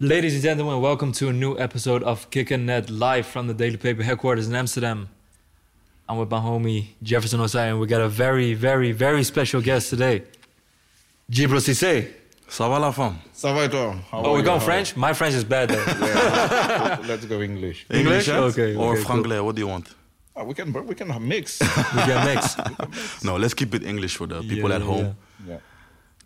Ladies and gentlemen, welcome to a new episode of Kick and Net live from the Daily Paper headquarters in Amsterdam. I'm with my homie Jefferson Osei, and we got a very, very, very special guest today. Djibril Cissé. Ça va la femme? Ça va et toi? How Oh, are we're going French? My French is bad though. Yeah, let's go English. English? huh? Okay, Or okay, cool. franglais, what do you want? Ah, we can we can mix. we get mix. No, let's keep it English for the people Yeah, at home. yeah.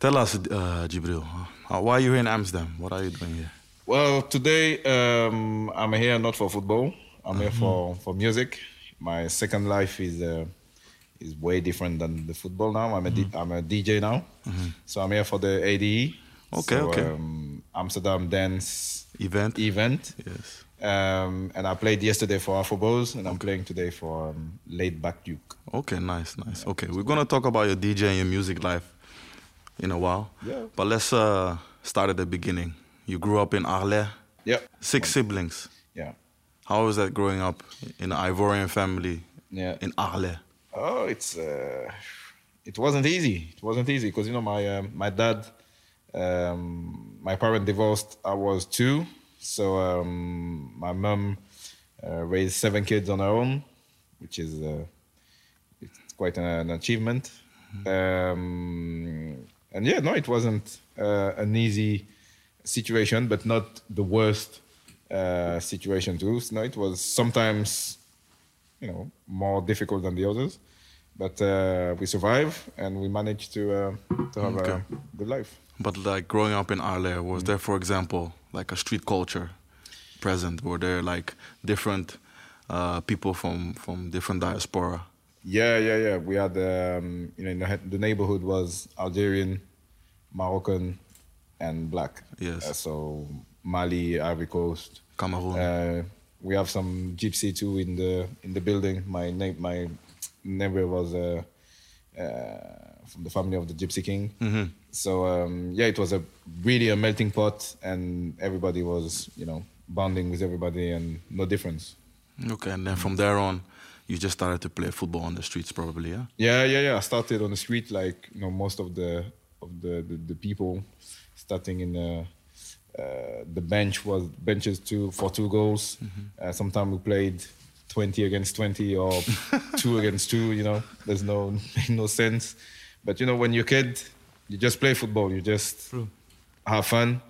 Tell us, uh, Jibril, uh, why are you here in Amsterdam? What are you doing here? Well, today um, I'm here not for football. I'm here for, for music. My second life is uh, is way different than the football now. I'm a D- I'm a DJ now, so I'm here for the ADE. Okay, so, okay. Um, Amsterdam Dance Event? event. Yes. Um, and I played yesterday for Afrobos, and I'm playing today for um, Laid Back Luke. Okay, nice, nice. Okay, we're gonna talk about your DJ and your music life in a while. Yeah. But let's uh, start at the beginning. You grew up in Arles, Yeah. six siblings. Yeah. How was that growing up in an Ivorian family Yeah. in Arles? Oh, it's uh, it wasn't easy. It wasn't easy because you know my um, my dad, um, my parents divorced. I was two, so um, my mom uh, raised seven kids on her own, which is uh, it's quite an, an achievement. Um, and yeah, no, it wasn't uh, an easy situation, but not the worst uh, situation too. No, it was sometimes you know more difficult than the others but uh, we survive and we manage to uh, to have Okay. a good life But like growing up in Arles, was there, for example, like a street culture present? Were there like different uh, people from from different diaspora? yeah yeah yeah we had um, you know the, the neighborhood was algerian moroccan and black Yes. Uh, so mali ivory coast Cameroon. uh, we have some gypsy too in the in the building my na- my neighbor was uh, uh, from the family of the gypsy king Mm-hmm. so um, yeah it was a really a melting pot and everybody was you know bonding with everybody and no difference Okay, and then from there on, you just started to play football on the streets, probably, yeah. yeah yeah yeah i started on the street like you know most of the of the the, the people starting in the uh, the bench was benches two for two goals uh, sometimes we played 20 against 20 or two against two you know there's no no sense but you know when you're a kid you just play football you just True. have fun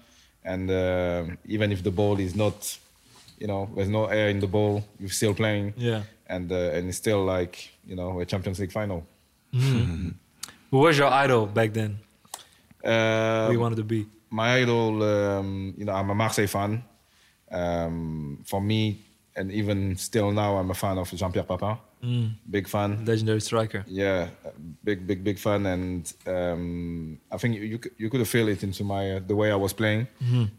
and uh, even if the ball is not you know there's no air in the ball you're still playing Yeah. and uh, and it's still like you know a Champions League final. Who was your idol back then? Uh, Who you wanted to be? my idol, um, you know, I'm a Marseille fan. Um, for me, and even still now, I'm a fan of Jean-Pierre Papin. Big fan. Legendary striker. Yeah, big, big, big fan, and um, I think you you, could- you could have feel it into my uh, the way I was playing.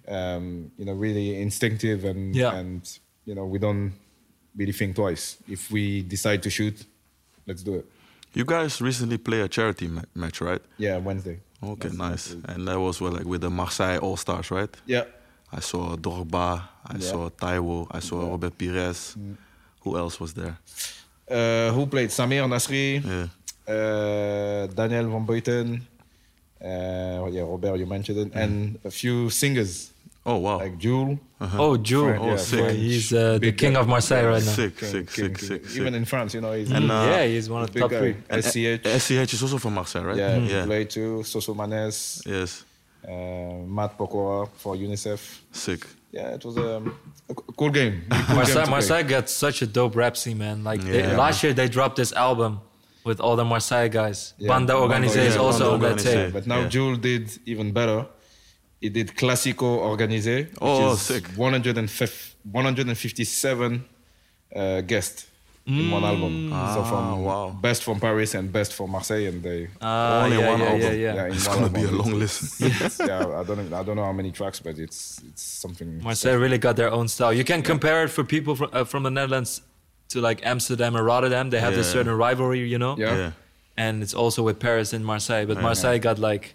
Um, you know, really instinctive, and Yeah. and you know, we don't really think twice. If we decide to shoot, let's do it. You guys recently play a charity ma- match, right? Yeah, Wednesday. Okay, That's- nice. And that was like with the Marseille All Stars, right? Yeah. I saw Drogba, I Yeah. saw Taiwo, I saw Yeah. Robert Pires. Who else was there? Uh, who played Samir Nasri, Yeah. uh, Daniel Van Buyten, uh, yeah, Robert, you mentioned it, and a few singers Oh wow. like Jul. Oh, Jul. French, Oh, yeah, sick. French, He's uh, the big king guy. of Marseille right now. sick, King, sick, king, sick, king. sick, sick. Even in France, you know, he's And, uh, yeah, he's one of the big top guy. three. And SCH. SCH is also from Marseille, right? yeah, yeah. he played too. Soso Maness, Yes. uh, Matt Pokora for UNICEF. Sick. Yeah, it was um, a c- cool game. Really cool Marseille, to play. Marseille got such a dope rap scene, man. Like they- last year, they dropped this album with all the Marseille guys. Yeah, Banda Banda, Organisé is also Banda on that tape. But now Yeah. Jul did even better. He did Classico Organisé, which Oh, is sick. 105 157 uh, guests in one album. so Ah, from wow. best from Paris and best from Marseille, and they Only yeah, one yeah, album. yeah, yeah. yeah, It's gonna be a long list. listen. yeah, I don't know, I don't know how many tracks, but it's it's something. Marseille really got their own style. You can compare it for people from, uh, from the Netherlands to like Amsterdam or Rotterdam. They have this Yeah. certain rivalry, you know. Yeah. Yeah. And it's also with Paris and Marseille. But Marseille got like,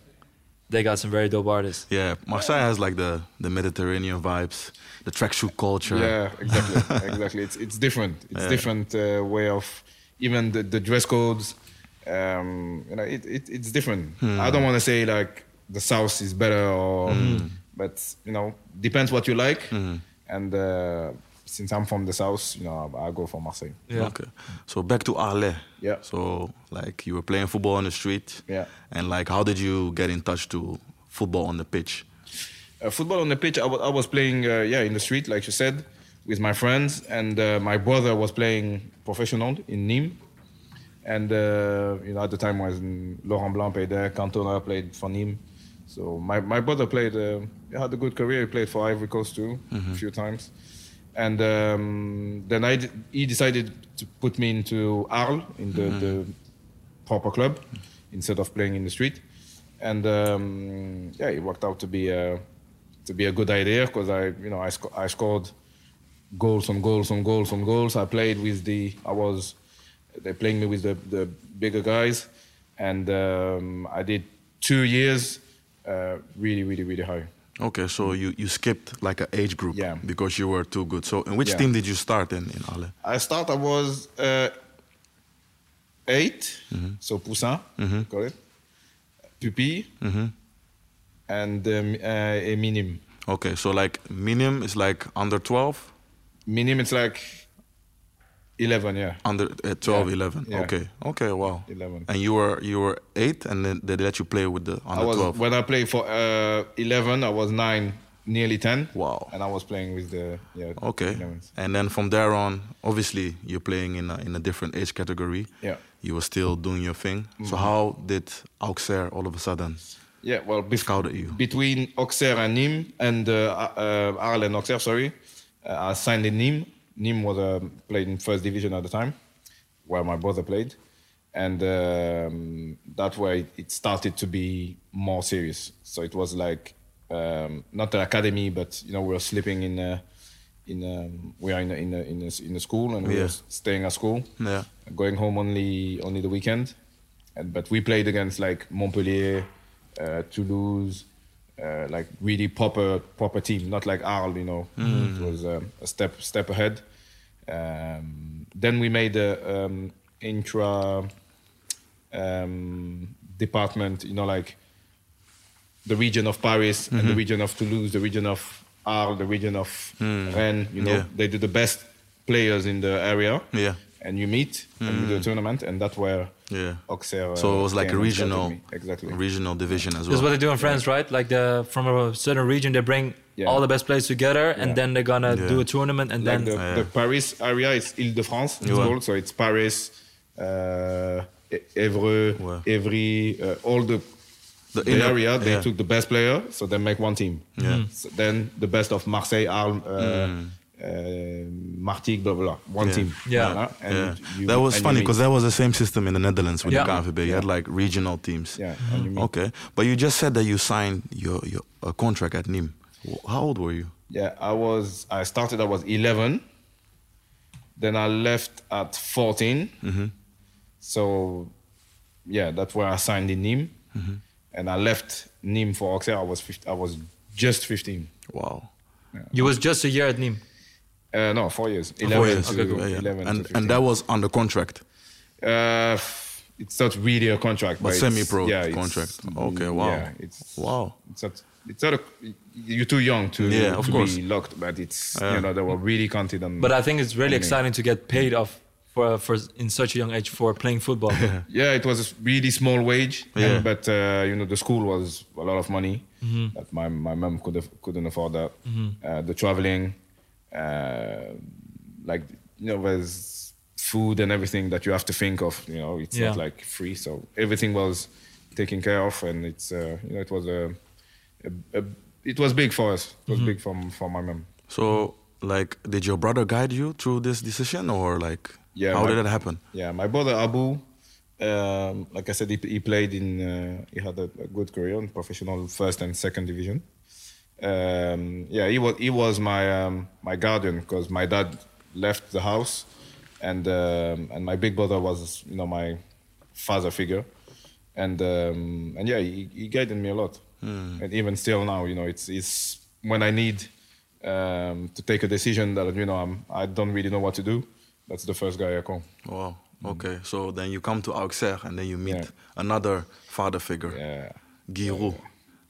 they got some very dope artists. Yeah, Marseille has like the the Mediterranean vibes, the tracksuit culture. Yeah, exactly, exactly. It's it's different. It's Yeah. different uh, way of even the, the dress codes. Um, you know, it, it it's different. Hmm. I don't want to say like the south is better or, but you know, depends what you like. Mm-hmm. And uh, since I'm from the south, you know, I, I go for Marseille. Yeah. Okay. So back to Arles. Yeah. So like you were playing football on the street. Yeah. And like how did you get in touch to football on the pitch? Uh, football on the pitch, I I was playing, uh, yeah, in the street, like you said, with my friends, and uh, my brother was playing professional in Nîmes. And uh, you know, at the time was Laurent Blanc played there, Cantona played for Nîmes. So my, my brother played, uh, he had a good career. He played for Ivory Coast too, a few times. And um, then I d- he decided to put me into Arles, in the, the proper club, instead of playing in the street. And um, yeah, it worked out to be a, to be a good idea because I, you know, I, I scored goals on goals on goals on goals. I played with the, I was, they're playing me with the, the bigger guys, and um, I did two years, uh, really, really, really high. Okay, so you, you skipped like an age group Yeah. because you were too good. So in which Yeah. team did you start in in Arles? I start. I was uh, 8 so Poussin, call it, Pupille, and um, uh, a Minim. Okay, so like minim is like under 12, Minim, it's like 11, yeah. under uh, 12, Yeah, 11. yeah. Okay, okay, wow. 11. And you were you were eight, and then they let you play with the I under was 12. when I played for uh, 11, I was 9, nearly 10. Wow. And I was playing with the yeah. Okay, 11s. and then from there on, obviously you're playing in a, in a different age category. Yeah. You were still doing your thing. So Mm-hmm. how did Auxerre all of a sudden? Yeah, well, bef- Scouted you. between Auxerre and Nîmes, and uh, uh, Arles and Auxerre, sorry, uh, I signed in Nîmes. Nîmes was uh, played in first division at the time, where my brother played, and um, that way it started to be more serious. So it was like um, not an academy, but you know we were sleeping in. A, in um, we are in a, in a, in a, in a school and we Yeah. were staying at school Yeah. going home only only the weekend. And but we played against like Montpellier, uh, Toulouse, uh, like really proper proper team, not like Arles, you know. It was um, a step step ahead. Um, then we made a um, intra um, department, you know, like the region of Paris and the region of Toulouse, the region of Arles, the region of Rennes. You know, Yeah. they do the best players in the area Yeah. And you meet and you do a tournament, and that where Yeah. Auxerre. So it was uh, like a came and started regional, exactly. regional division as This well. is what they do in France, right? Like the from a certain region, they bring Yeah. all the best players together, and then they're gonna Yeah. do a tournament, and like then the, Yeah. the Paris area is Île-de-France, it's Yeah. called. So it's Paris, uh, E- Évreux, Yeah. Évry, uh, all the, The the, inner- area. They yeah. took the best player, so they make one team. Yeah. Mm. So then the best of Marseille, Arles, uh, uh, Martigues, blah blah blah. One Yeah. team. Yeah. Uh, and yeah. you- that was and funny because that was the same system in the Netherlands with Yeah. the KNVB. You had like regional teams. Yeah, and you. Okay, but you just said that you signed your, your a contract at Nîmes. How old were you? Yeah, I was. I started. I was 11. Then I left at 14. So, yeah, that's where I signed in Nîmes, and I left Nîmes for Auxerre. I was 15, I was just 15. Wow. you was just a year at Nîmes. Uh, no, four years. 11 Four years. to, Yeah, yeah. 11 And 15. and that was under contract. Uh, it's not really a contract, But but, semi-pro yeah, contract. Okay, wow. Yeah, it's Wow. It's not. It's not. A, you're too young to, Yeah, of to course. be locked, but it's Yeah. you know they were really counted on. But I think it's really on me. exciting to get paid off for for in such a young age for playing football. Yeah, it was a really small wage, Yeah. and- but uh, you know the school was a lot of money. That my my mom could have, couldn't afford that. Uh, the traveling, uh, like you know, there's food and everything that you have to think of. You know, it's not like free, so everything was taken care of, and it's uh, you know it was a, a, a it was big for us. It was big for for my mom. So, like, did your brother guide you through this decision, or like, Yeah, how my- did it happen? Yeah, my brother Abu, um, like I said, he, he played in, uh, he had a, a good career in professional first and second division. Um, yeah, he was he was my um, my guardian because my dad left the house, and um, and my big brother was you know my father figure, and um, and yeah, he, he guided me a lot, and even still now, you know, it's it's when I need um, to take a decision that you know I'm I don't really know what to do. That's the first guy I call. Wow. Okay. So then you come to Auxerre, and then you meet Yeah. another father figure, Yeah. Guy Roux.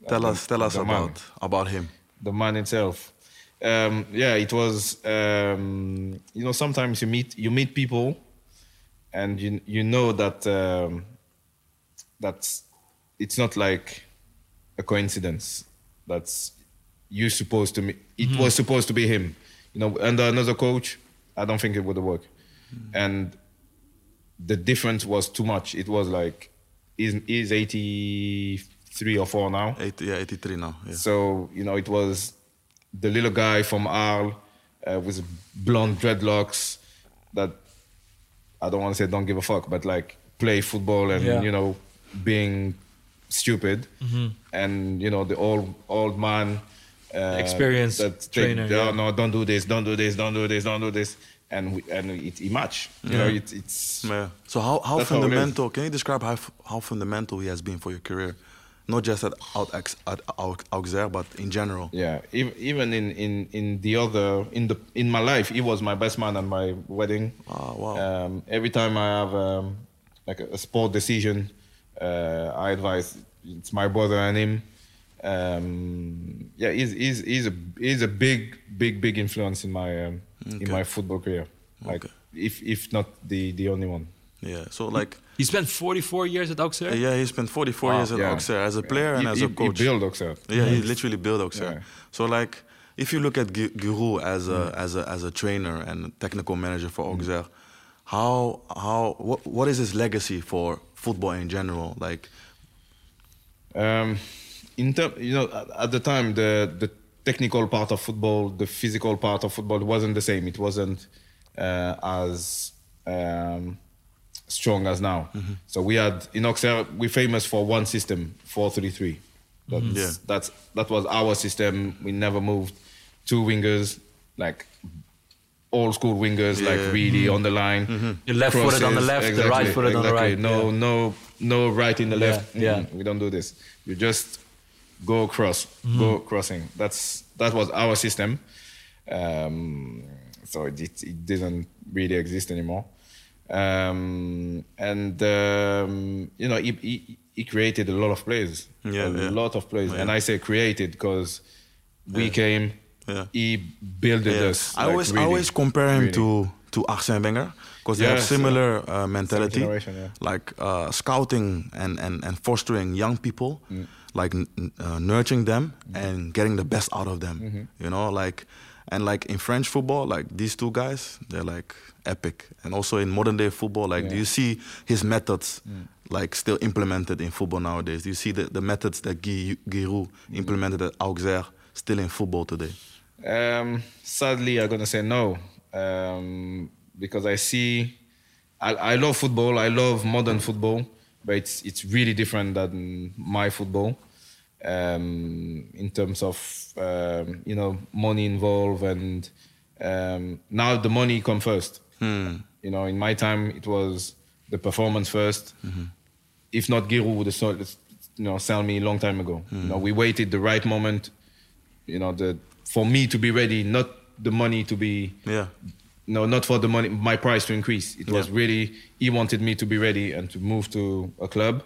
Tell us, tell us the man. about about him. the man itself. Um, yeah, it was. Um, you know, sometimes you meet you meet people, and you you know that um, that's it's not like a coincidence. That's you supposed to meet. It was supposed to be him. You know, under another coach, I don't think it would have worked. And the difference was too much. It was like he's, he's 83 or 4 now. Eight, yeah, 83 now. Yeah. So, you know, it was the little guy from Arles uh, with blonde dreadlocks that I don't want to say don't give a fuck, but like play football and, Yeah. you know, being stupid. And, you know, the old old man. Uh, Experienced that take- trainer, "Oh, yeah. No, don't do this, don't do this, don't do this, don't do this. And we, and it, it match. You know, it, it's Yeah. So how, how That's how fundamental? Can you describe how how fundamental he has been for your career, not just at out at Auxerre, but in general? Yeah, even in in in the other in the in my life, he was my best man at my wedding. Ah, wow. Um, every time I have um, like a, a sport decision, uh, I advise it's my brother and him. Um, yeah, he's he's he's a he's a big big big influence in my um, in my football career. Like Okay. if if not the the only one. Yeah. So like, He spent 44 years at Auxerre. yeah, he spent 44 Wow. years at Yeah. Auxerre as a player and He- as he, a coach. He built Auxerre. Yeah, he literally built Auxerre. Yeah. So like, if you look at Gi- Guy Roux as a Mm. as a as a trainer and technical manager for Auxerre, how how what what is his legacy for football in general? Like, Um, in term, you know, at, at the time, the the technical part of football, the physical part of football wasn't the same. It wasn't uh, as um, strong as now. So we had in Auxerre, we're famous for one system, four three three. That's, Yeah. that's that was our system. We never moved two wingers, like old school wingers, Yeah. like really on the line. The left footed on the Crosses, left, the right footed on the right. No, yeah. no, no right in the left. yeah. Mm, we don't do this. You just go cross, Mm-hmm. go crossing. That's that was our system. Um, so it, it, it didn't really exist anymore. Um, and um, you know, he, he, he created a lot of players. Yeah, a yeah. lot of players. Yeah. And I say created because we came. Yeah. He built us. I like, always I really, always compare him really. to to Arsene Wenger because they have similar uh, mentality, like uh, scouting and, and and fostering young people, Mm. like uh, nurturing them and getting the best out of them. Mm-hmm. You know, like and like in French football, like these two guys, they're like epic. And also in modern day football, like do you see his methods? Like still implemented in football nowadays. Do you see the, the methods that Guy, Giroud implemented at Auxerre still in football today? Um, sadly, I'm gonna say no um, because I see. I, I love football. I love modern football, but it's it's really different than my football. Um, in terms of um, you know money involved and um, now the money come first. You know, in my time it was the performance 1st If not, Guy Roux would have sold, you know sell me a long time ago. You know, we waited the right moment you know the for me to be ready not the money to be Yeah. no not for the money my price to increase. It was really he wanted me to be ready and to move to a club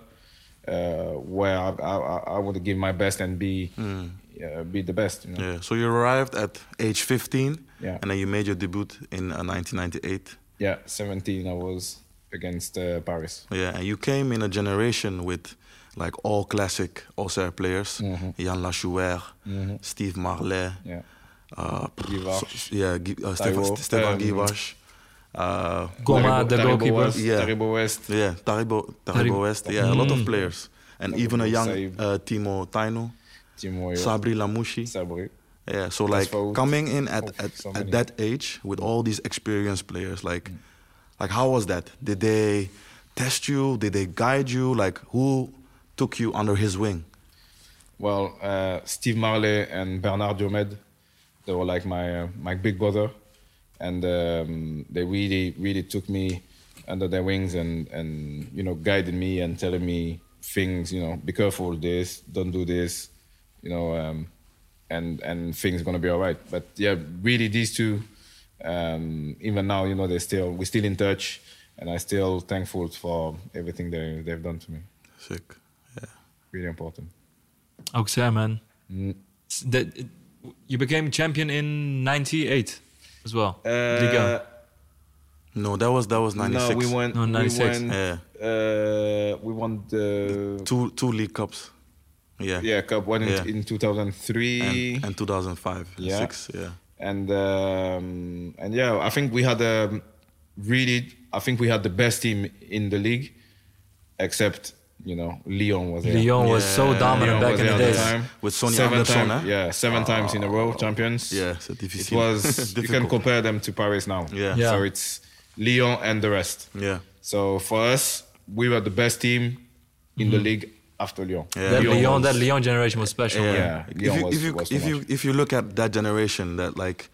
uh, where I, I, I would give my best and be uh, be the best you know? Yeah. So you arrived at age 15, Yeah. and then you made your debut in uh, 1998. yeah 17 I was against uh, Paris Yeah, and you came in a generation with like all classic Auxerre players: Jan Lachouère, Steve Marlet, yeah uh, Guivarch. yeah, Guy- uh, Stefan, Stefan um, Guivarch, uh, Goma, the Taribo goalkeeper. West, Yeah. Taribo West yeah, Taribo, Taribo Taribo. West, yeah, a lot of Mm. players, and Taribo even a young uh, Teemu Tainio, Timo Yo, Sabri Lamouchi. Sabri Yeah, so like coming in at at, so at that age with all these experienced players, like like how was that? Did they test you? Did they guide you? Like who took you under his wing? Well, uh, Steve Marlet and Bernard Diomède, they were like my uh, my big brother, and um, they really really took me under their wings and and you know guided me and telling me things. You know, be careful this, don't do this. You know, um, and and things gonna be alright. But yeah, really these two, um, even now, you know, they're still we're still in touch, and i'm still thankful for everything they they've done to me. Sick. Yeah. Really important. Auxerre, man. Mm. That, you became champion in '98 as well. Uh, Liga. No, that was that was ninety six. no, we went. No, we 96. went. Yeah. Uh, we won the two two league cups. Yeah. yeah cup one in, in 2003 And, and 2005, Yeah. six. Yeah. and um, and yeah, I think we had a really. I think we had the best team in the league, except you know Lyon was there. Lyon was so dominant Lyon back in the there days. time. With Sonny seven Anderson, time- huh? Yeah, seven times in a row champions. Yeah, c'est It was you can compare them to Paris now. Yeah. Yeah. So it's Lyon and the rest. Yeah. So for us, we were the best team in the league after Lyon. Yeah. That Lyon, was- that Lyon generation was special. Yeah. Yeah, If Lyon you, was- if you was if you if you look at that generation, that like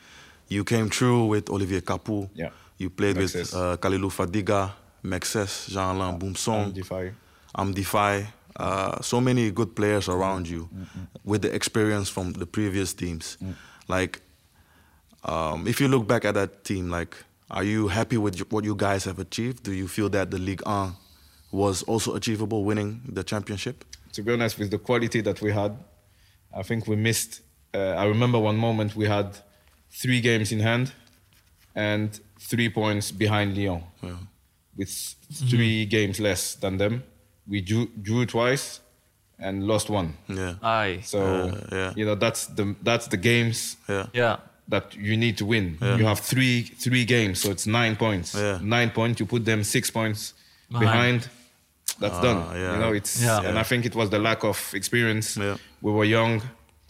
you came through with Olivier Kapo. Yeah. You played with Mexes. uh, Kalilou Fadiga, Mexes, Jean-Alain Boumsong, Defy. Amdify. Uh, so many good players around you with the experience from the previous teams. Like, um, if you look back at that team, like, are you happy with what you guys have achieved? Do you feel that the Ligue 1 was also achievable, winning the championship? to be honest, with the quality that we had, I think we missed. Uh, I remember one moment we had three games in hand and three points behind Lyon, Yeah. with three games less than them. We drew, drew twice and lost one. Yeah. Aye. So Uh, yeah. you know that's the that's the games Yeah. Yeah. that you need to win. Yeah. You have three three games, so it's nine points. Yeah. Nine points. You put them six points Behind. behind. that's Ah, done. yeah. You know, it's Yeah. and I think it was the lack of experience. Yeah. We were young.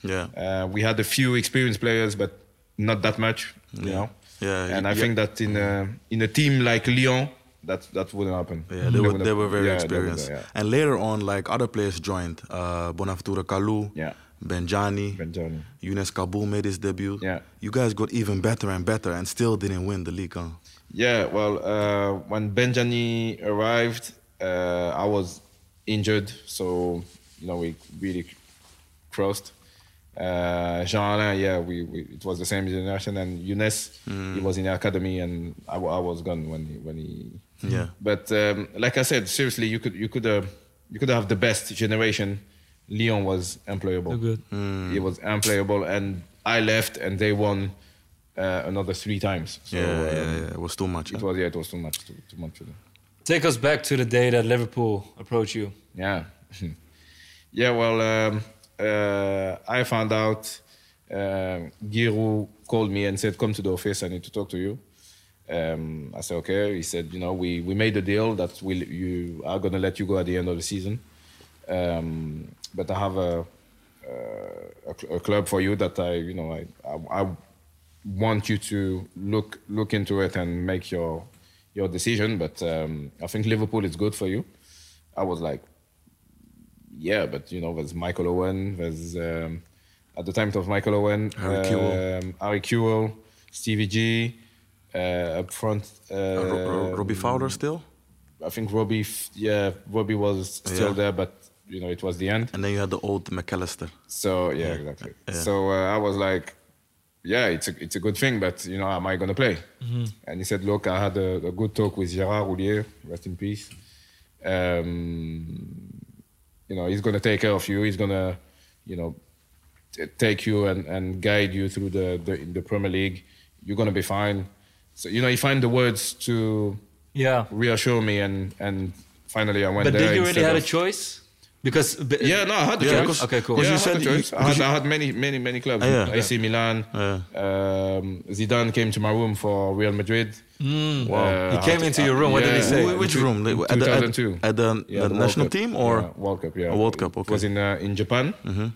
Yeah. Uh, we had a few experienced players, but not that much. Yeah. You Yeah. know. Yeah, And y- I yeah. think that in a in a team like Lyon, that that wouldn't happen. Yeah, they, were, they were very yeah, experienced. yeah. And later on, like other players joined. Uh, Bonaventure Kalou, Yeah. Benjani, Benjani. Younes Kaboul made his debut. Yeah. You guys got even better and better and still didn't win the league. Huh? Yeah, well, uh, when Benjani arrived, uh, I was injured, so you know we really crossed. Uh, Jean Alain, yeah, we, we it was the same generation, and Younes, he was in the academy, and I, I was gone when he when he. Yeah. But um, like I said, seriously, you could you could uh, you could have the best generation. Lyon was employable. So good. Mm. He was employable, and I left, and they won uh, another three times. So, yeah, yeah, um, yeah, it was too much. it huh? was yeah, it was too much, too, too much for them. Take us back to the day that Liverpool approached you. Yeah, yeah. Well, um, uh, I found out. Uh, Guy Roux called me and said, "Come to the office. I need to talk to you." Um, I said, "Okay." He said, "You know, we, we made a deal that we you are gonna let you go at the end of the season, um, but I have a, uh, a a club for you that I you know I, I I want you to look look into it and make your your decision. But um, I think Liverpool is good for you." I was like, yeah, but you know, there's Michael Owen, there's um, at the time it was Michael Owen, Harry Kewell. um, Harry Kewell, Stevie G, uh, up front. Uh, Uh, Ro- Ro- Robbie Fowler still? I think Robbie, f- yeah, Robbie was still Yeah. there, but you know, it was the end. And then you had the old McAllister. So yeah, exactly. So uh, I was like, yeah, it's a it's a good thing, but you know, am I gonna play? And he said, look, I had a, a good talk with Gerard Houllier, rest in peace. Um, you know, he's gonna take care of you. He's gonna, you know, t- take you and, and guide you through the, the in the Premier League. You're gonna be fine. So you know, he find the words to Yeah. reassure me, and and finally I went But there. did you really instead have a choice? Because b- yeah, no, I had the Yeah, choice. Okay, cool. Yeah, you I said had the you- I, had, I had many, many, many clubs. Ah, yeah. AC Milan. Yeah. Um, Zidane came to my room for Real Madrid. Mm. Wow. He came into your room. What did he say? Which in room? in At the, at, 2002. at the, Yeah, the national Cup. team or? Yeah, World Cup? Yeah, World Cup, It okay. was in uh, in Japan. Mhm.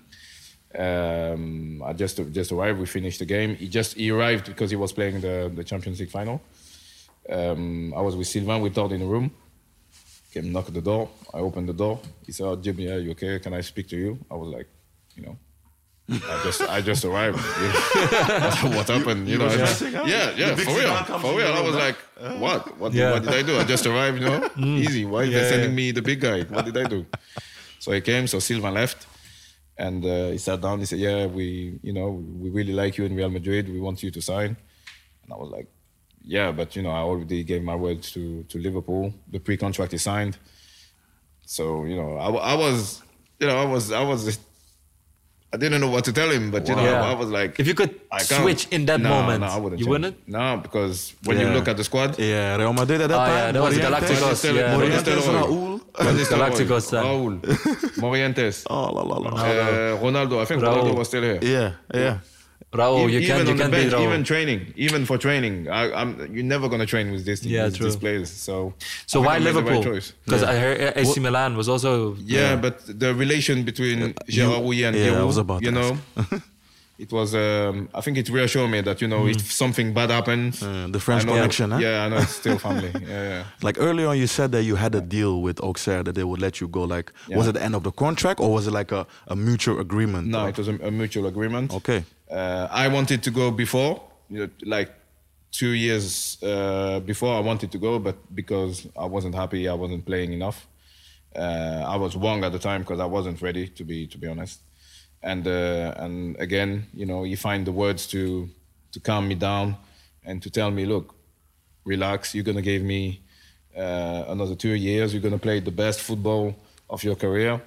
Um, I just just arrived. We finished the game. He just he arrived because he was playing the the Champions League final. Um, I was with Sylvain. We talked in the room. Came knock at the door. I opened the door. He said, oh, "Jimmy, are you okay? Can I speak to you?" I was like, you know. I just I just arrived. what, what happened? You, know? was I- stressing, huh? Yeah, yeah, for real, for real. the I was huh? like, what? What, Yeah. what did I do? I just arrived. You know, easy. Why are they sending yeah. me the big guy? What did I do? So he came. So Sylvain left, and uh, he sat down. He said, "Yeah, we, you know, we really like you in Real Madrid. We want you to sign." And I was like, "Yeah, but you know, I already gave my word to to Liverpool. The pre-contract is signed." So you know, I, I was, you know, I was, I was, I didn't know what to tell him, but you know, Yeah. I was like, If you could switch in that No, moment, no, I wouldn't. you change. wouldn't? No, because when Yeah. you look at the squad, Yeah, Real Madrid at that Ah, time. yeah, that was Morientes. Galacticos, yeah. Morientes, Nistelrooy. Raúl. Galacticos. Raúl, Morientes, Oh, la, la, la. uh, Ronaldo. I think Raúl. Ronaldo was still here. Yeah, yeah. Raul, E- you even can't, you on the can't bench, beat Raul. even training, even for training, I, I'm you're never gonna train with this Yeah, with true. these players. So so I why I made the right Liverpool? Because Yeah. I heard AC Milan was also Yeah, but the relation between you- Gérard Houllier and yeah, I Guy Roux, was about you know, it was. Um, I think it reassured me that you know if something bad happens, Uh, the French connection, huh? Yeah, I know it's still family. yeah, yeah. Like earlier on, you said that you had a deal with Auxerre that they would let you go. Like, Yeah. was it the end of the contract or was it like a, a mutual agreement? No, Or- it was a, a mutual agreement. Okay. Uh, I wanted to go before, you know, like two years uh, before. I wanted to go, but because I wasn't happy, I wasn't playing enough. Uh, I was wrong at the time because I wasn't ready to be to be honest. And uh, and again, you know, you find the words to to calm me down and to tell me, look, relax. You're gonna give me uh, another two years. You're gonna play the best football of your career.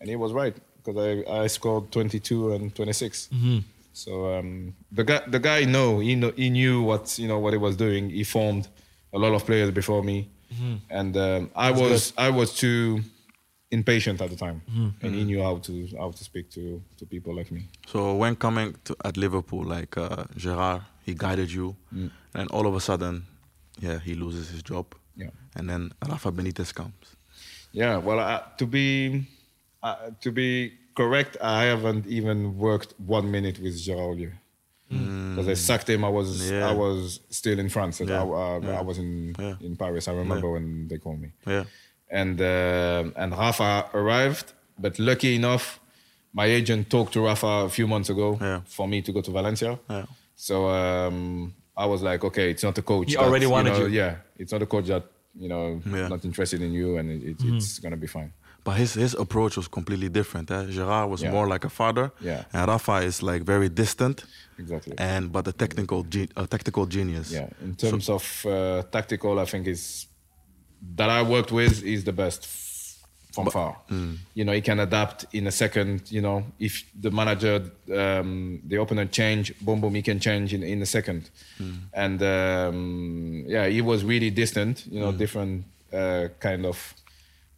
And he was right because I, I scored 22 and 26. So um, the guy the guy know he know he knew what you know what he was doing. He formed a lot of players before me, and um, I was I was too impatient at the time, and he knew how to how to speak to to people like me. So when coming to at Liverpool, like uh, Gerard, he guided you, Mm. and all of a sudden, yeah, he loses his job, Yeah. and then Rafa Benitez comes. Yeah, well, uh, to be uh, to be correct, I haven't even worked one minute with Gérard because I sacked him. I was Yeah. I was still in France. I, uh, yeah. I was in Yeah. in Paris. I remember when they called me. Yeah, and uh, and Rafa arrived. But lucky enough, my agent talked to Rafa a few months ago Yeah. for me to go to Valencia. Yeah. So um, I was like, okay, it's not a coach. He that, already wanted know, you. Yeah, it's not a coach that you know Yeah. not interested in you, and it, it, Mm-hmm. it's gonna be fine. But his his approach was completely different. Eh? Gerard was Yeah. more like a father, Yeah. and Rafa is like very distant, Exactly. and but a technical ge- a tactical genius. yeah. In terms of uh, tactical, I think is that I worked with is the best from far. mm. You know, he can adapt in a second. You know, if the manager, um, the opponent change, boom, boom, he can change in, in a second. Mm. And um, yeah, he was really distant. You Mm. know, different uh, kind of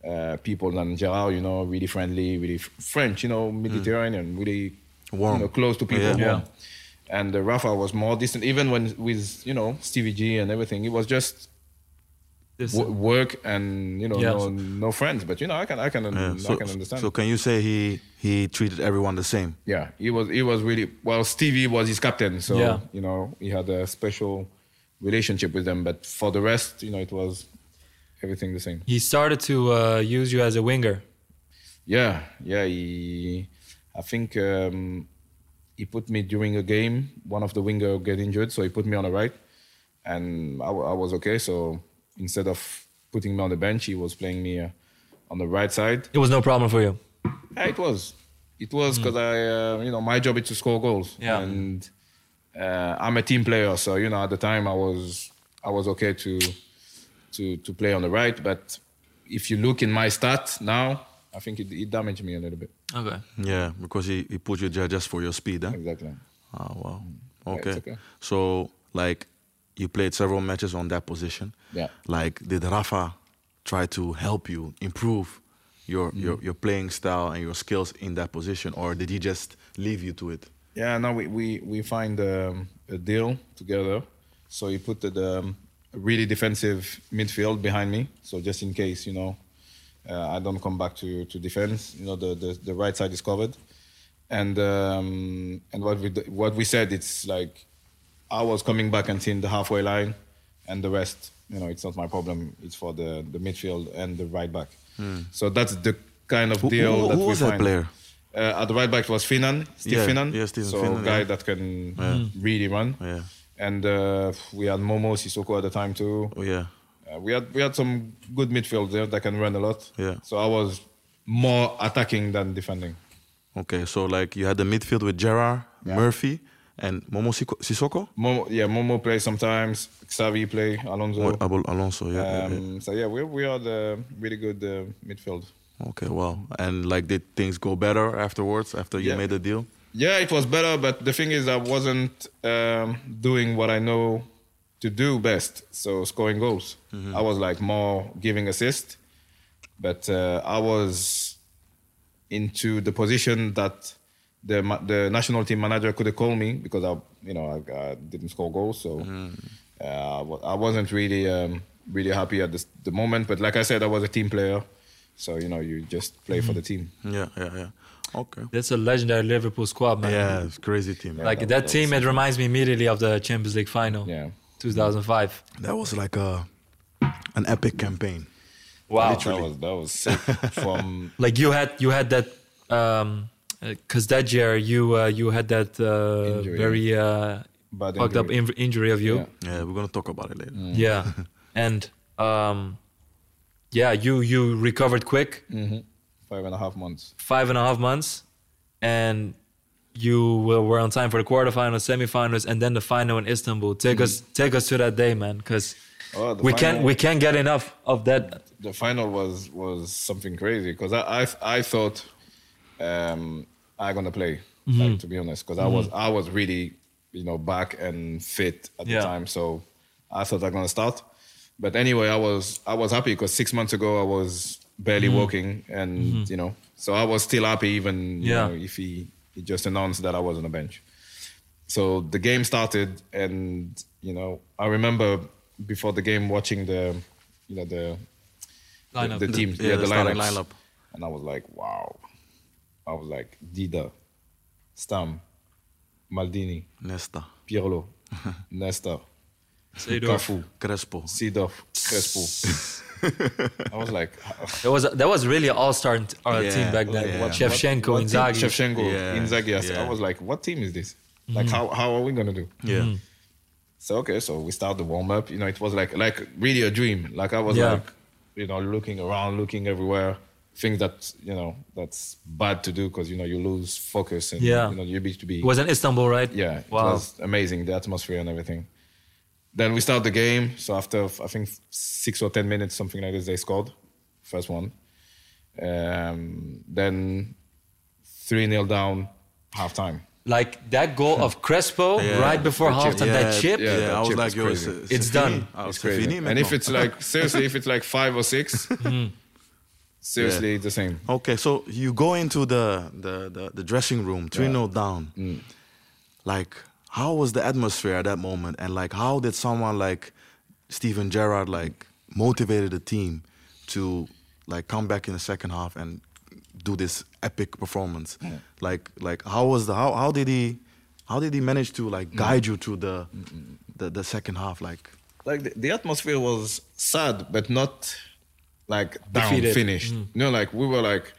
uh, people than Gerard. You know, really friendly, really French. You know, Mediterranean, really Mm. Warm. You know, close to people. Yeah. warm. And uh, Rafa was more distant, even when with you know Stevie G and everything. It was just w- work and you know Yeah. no, no friends but you know i can i can Yeah, i So, can understand so can you say he he treated everyone the same? yeah he was he was really well stevie was his captain so Yeah. you know he had a special relationship with them but for the rest you know it was everything the same He started to uh, use you as a winger. yeah yeah he i think um, he put me during a game one of the winger get injured so he put me on the right and i, I was okay so instead of putting me on the bench he was playing me uh, on the right side It was no problem for you. Yeah, it was. It was because I, uh, you know, my job is to score goals. Yeah. And uh, I'm a team player, so you know, at the time I was, I was okay to, to to play on the right. But if you look in my stats now, I think it, it damaged me a little bit. Okay. Yeah, because he, he put you there just for your speed, huh? Exactly. Oh wow. Okay. it's okay. So like you played several matches on that position. Yeah. Like did Rafa try to help you improve your Mm. your, your playing style and your skills in that position, or did he just leave you to it? Yeah, No, we we we find um, a deal together. So he put the um, a really defensive midfield behind me. So just in case, you know, uh, I don't come back to to defense. You know, the the, the right side is covered. And um, and what we what we said, it's like I was coming back and seeing the halfway line, and the rest, you know, it's not my problem. It's for the the midfield and the right back. So that's the kind of Hmm. Who- deal who- that who we was that player? Uh, at the right back was Finnan, Steve Yeah, Finnan. yeah, Steven so Finnan, a guy yeah. that can really run. Yeah. And uh, we had Momo Sissoko at the time too. Oh yeah. Uh, we had we had some good midfield there that can run a lot. Yeah. So I was more attacking than defending. Okay, so like you had the midfield with Gerrard, Yeah. Murphy, and Momo Sissoko? Momo, yeah, Momo plays sometimes. Xabi play. Alonso. Abel Alonso, yeah. yeah, yeah. um, So yeah, we we are the really good uh, midfield. Okay, wow. And like did things go better afterwards after you made the deal? Yeah, it was better, but the thing is, I wasn't um, doing what I know to do best. So scoring goals. I was like more giving assist, but uh, I was into the position that the the national team manager could have called me because I, you know, I, I didn't score goals, so uh, I wa- I wasn't really um, really happy at this, the moment. But like I said, I was a team player, so you know, you just play for the team. Yeah, yeah, yeah. Okay. That's a legendary Liverpool squad, man. Yeah, it's crazy team. Like that- that, that team, it reminds me immediately of the Champions League final, Yeah. 2005. That was like a an epic campaign. Wow. That was that was sick. From Like you had you had that um because that year you uh, you had that uh, Injury. very uh, bad fucked up injury. in- injury of you. Yeah. Yeah, we're gonna talk about it later. Yeah, and um, yeah, you you recovered quick, five and a half months. five and a half months, and you were were on time for the quarterfinals, semifinals, and then the final in Istanbul. Take us take us to that day, man, because Oh, we can't we can't get enough of that. the final was was something crazy because I, I I thought um I gonna play Mm-hmm. like, to be honest because I was I was really you know back and fit at Yeah. the time so I thought I'm gonna start but anyway I was I was happy because six months ago I was barely Mm-hmm. walking and you know so I was still happy even you Yeah. know, if he he just announced that I was on the bench so the game started and you know I remember before the game watching the you know the Lineup. the, the teams, yeah, yeah, the the, lineups. lineup. And I was like, wow. I was like, Dida, Stam, Maldini, Nesta, Pirlo, Nesta. Cafu, Crespo. Seedorf, Crespo. I was like, That was that was really an all-star t- uh, Yeah, team back then. like, what- Shevchenko, what team- Inzaghi. Shevchenko, Yeah, Inzaghi. I s- yeah. I was like, what team is this? Mm-hmm. Like, how, how are we going to do? Yeah. So, okay, so we start the warm up. You know, it was like, like really a dream. Like, I was Yeah. like, you know, looking around, looking everywhere. Things that, you know, that's bad to do because, you know, you lose focus and, Yeah. you know, you need to be. It was in Istanbul, right? Yeah, it Wow. was amazing, the atmosphere and everything. Then we start the game. So after I think six or ten minutes, something like this, they scored first one. Um, then three 0 down, half time. Like that goal of Crespo Yeah. right before The chip. halftime, that chip. Yeah, Yeah, that I was like, is it's, crazy. it's, It's done. It's c'est crazy. And if it's like seriously, if it's like five or six, seriously, it's the same. Okay, so you go into the the the, the dressing room, 3 0 down. Like, how was the atmosphere at that moment? And like, how did someone like Steven Gerrard like motivated the team to like come back in the second half and do this epic performance? Like, like how was the how how did he how did he manage to like guide you through the the, the second half? Like, like the, the atmosphere was sad, but not like down Defeated. finished. Mm. You know, like we were like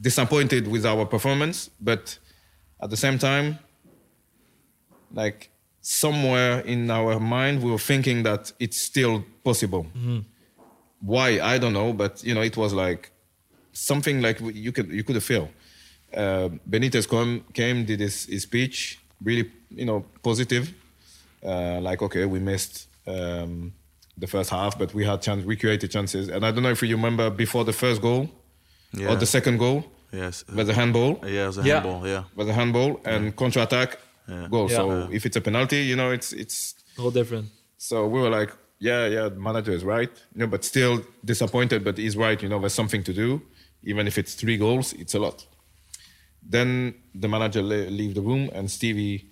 disappointed with our performance, but at the same time, like somewhere in our mind, we were thinking that it's still possible. Why I don't know, but you know, it was like something like you could you could feel. Uh, Benitez come, came, did his, his speech, really, you know, positive. Uh, like, okay, we missed um, the first half, but we had chance, we created chances. And I don't know if you remember before the first goal Yeah. or the second goal, yes, was a handball, yeah, it was a handball, yeah. was a handball, and counter attack Yeah. goal. Yeah. So Yeah. if it's a penalty, you know, it's it's. All different. So we were like, yeah, yeah, the manager is right, you know, but still disappointed. But he's right, you know, there's something to do. Even if it's three goals, it's a lot. Then the manager le- leave the room, and Stevie.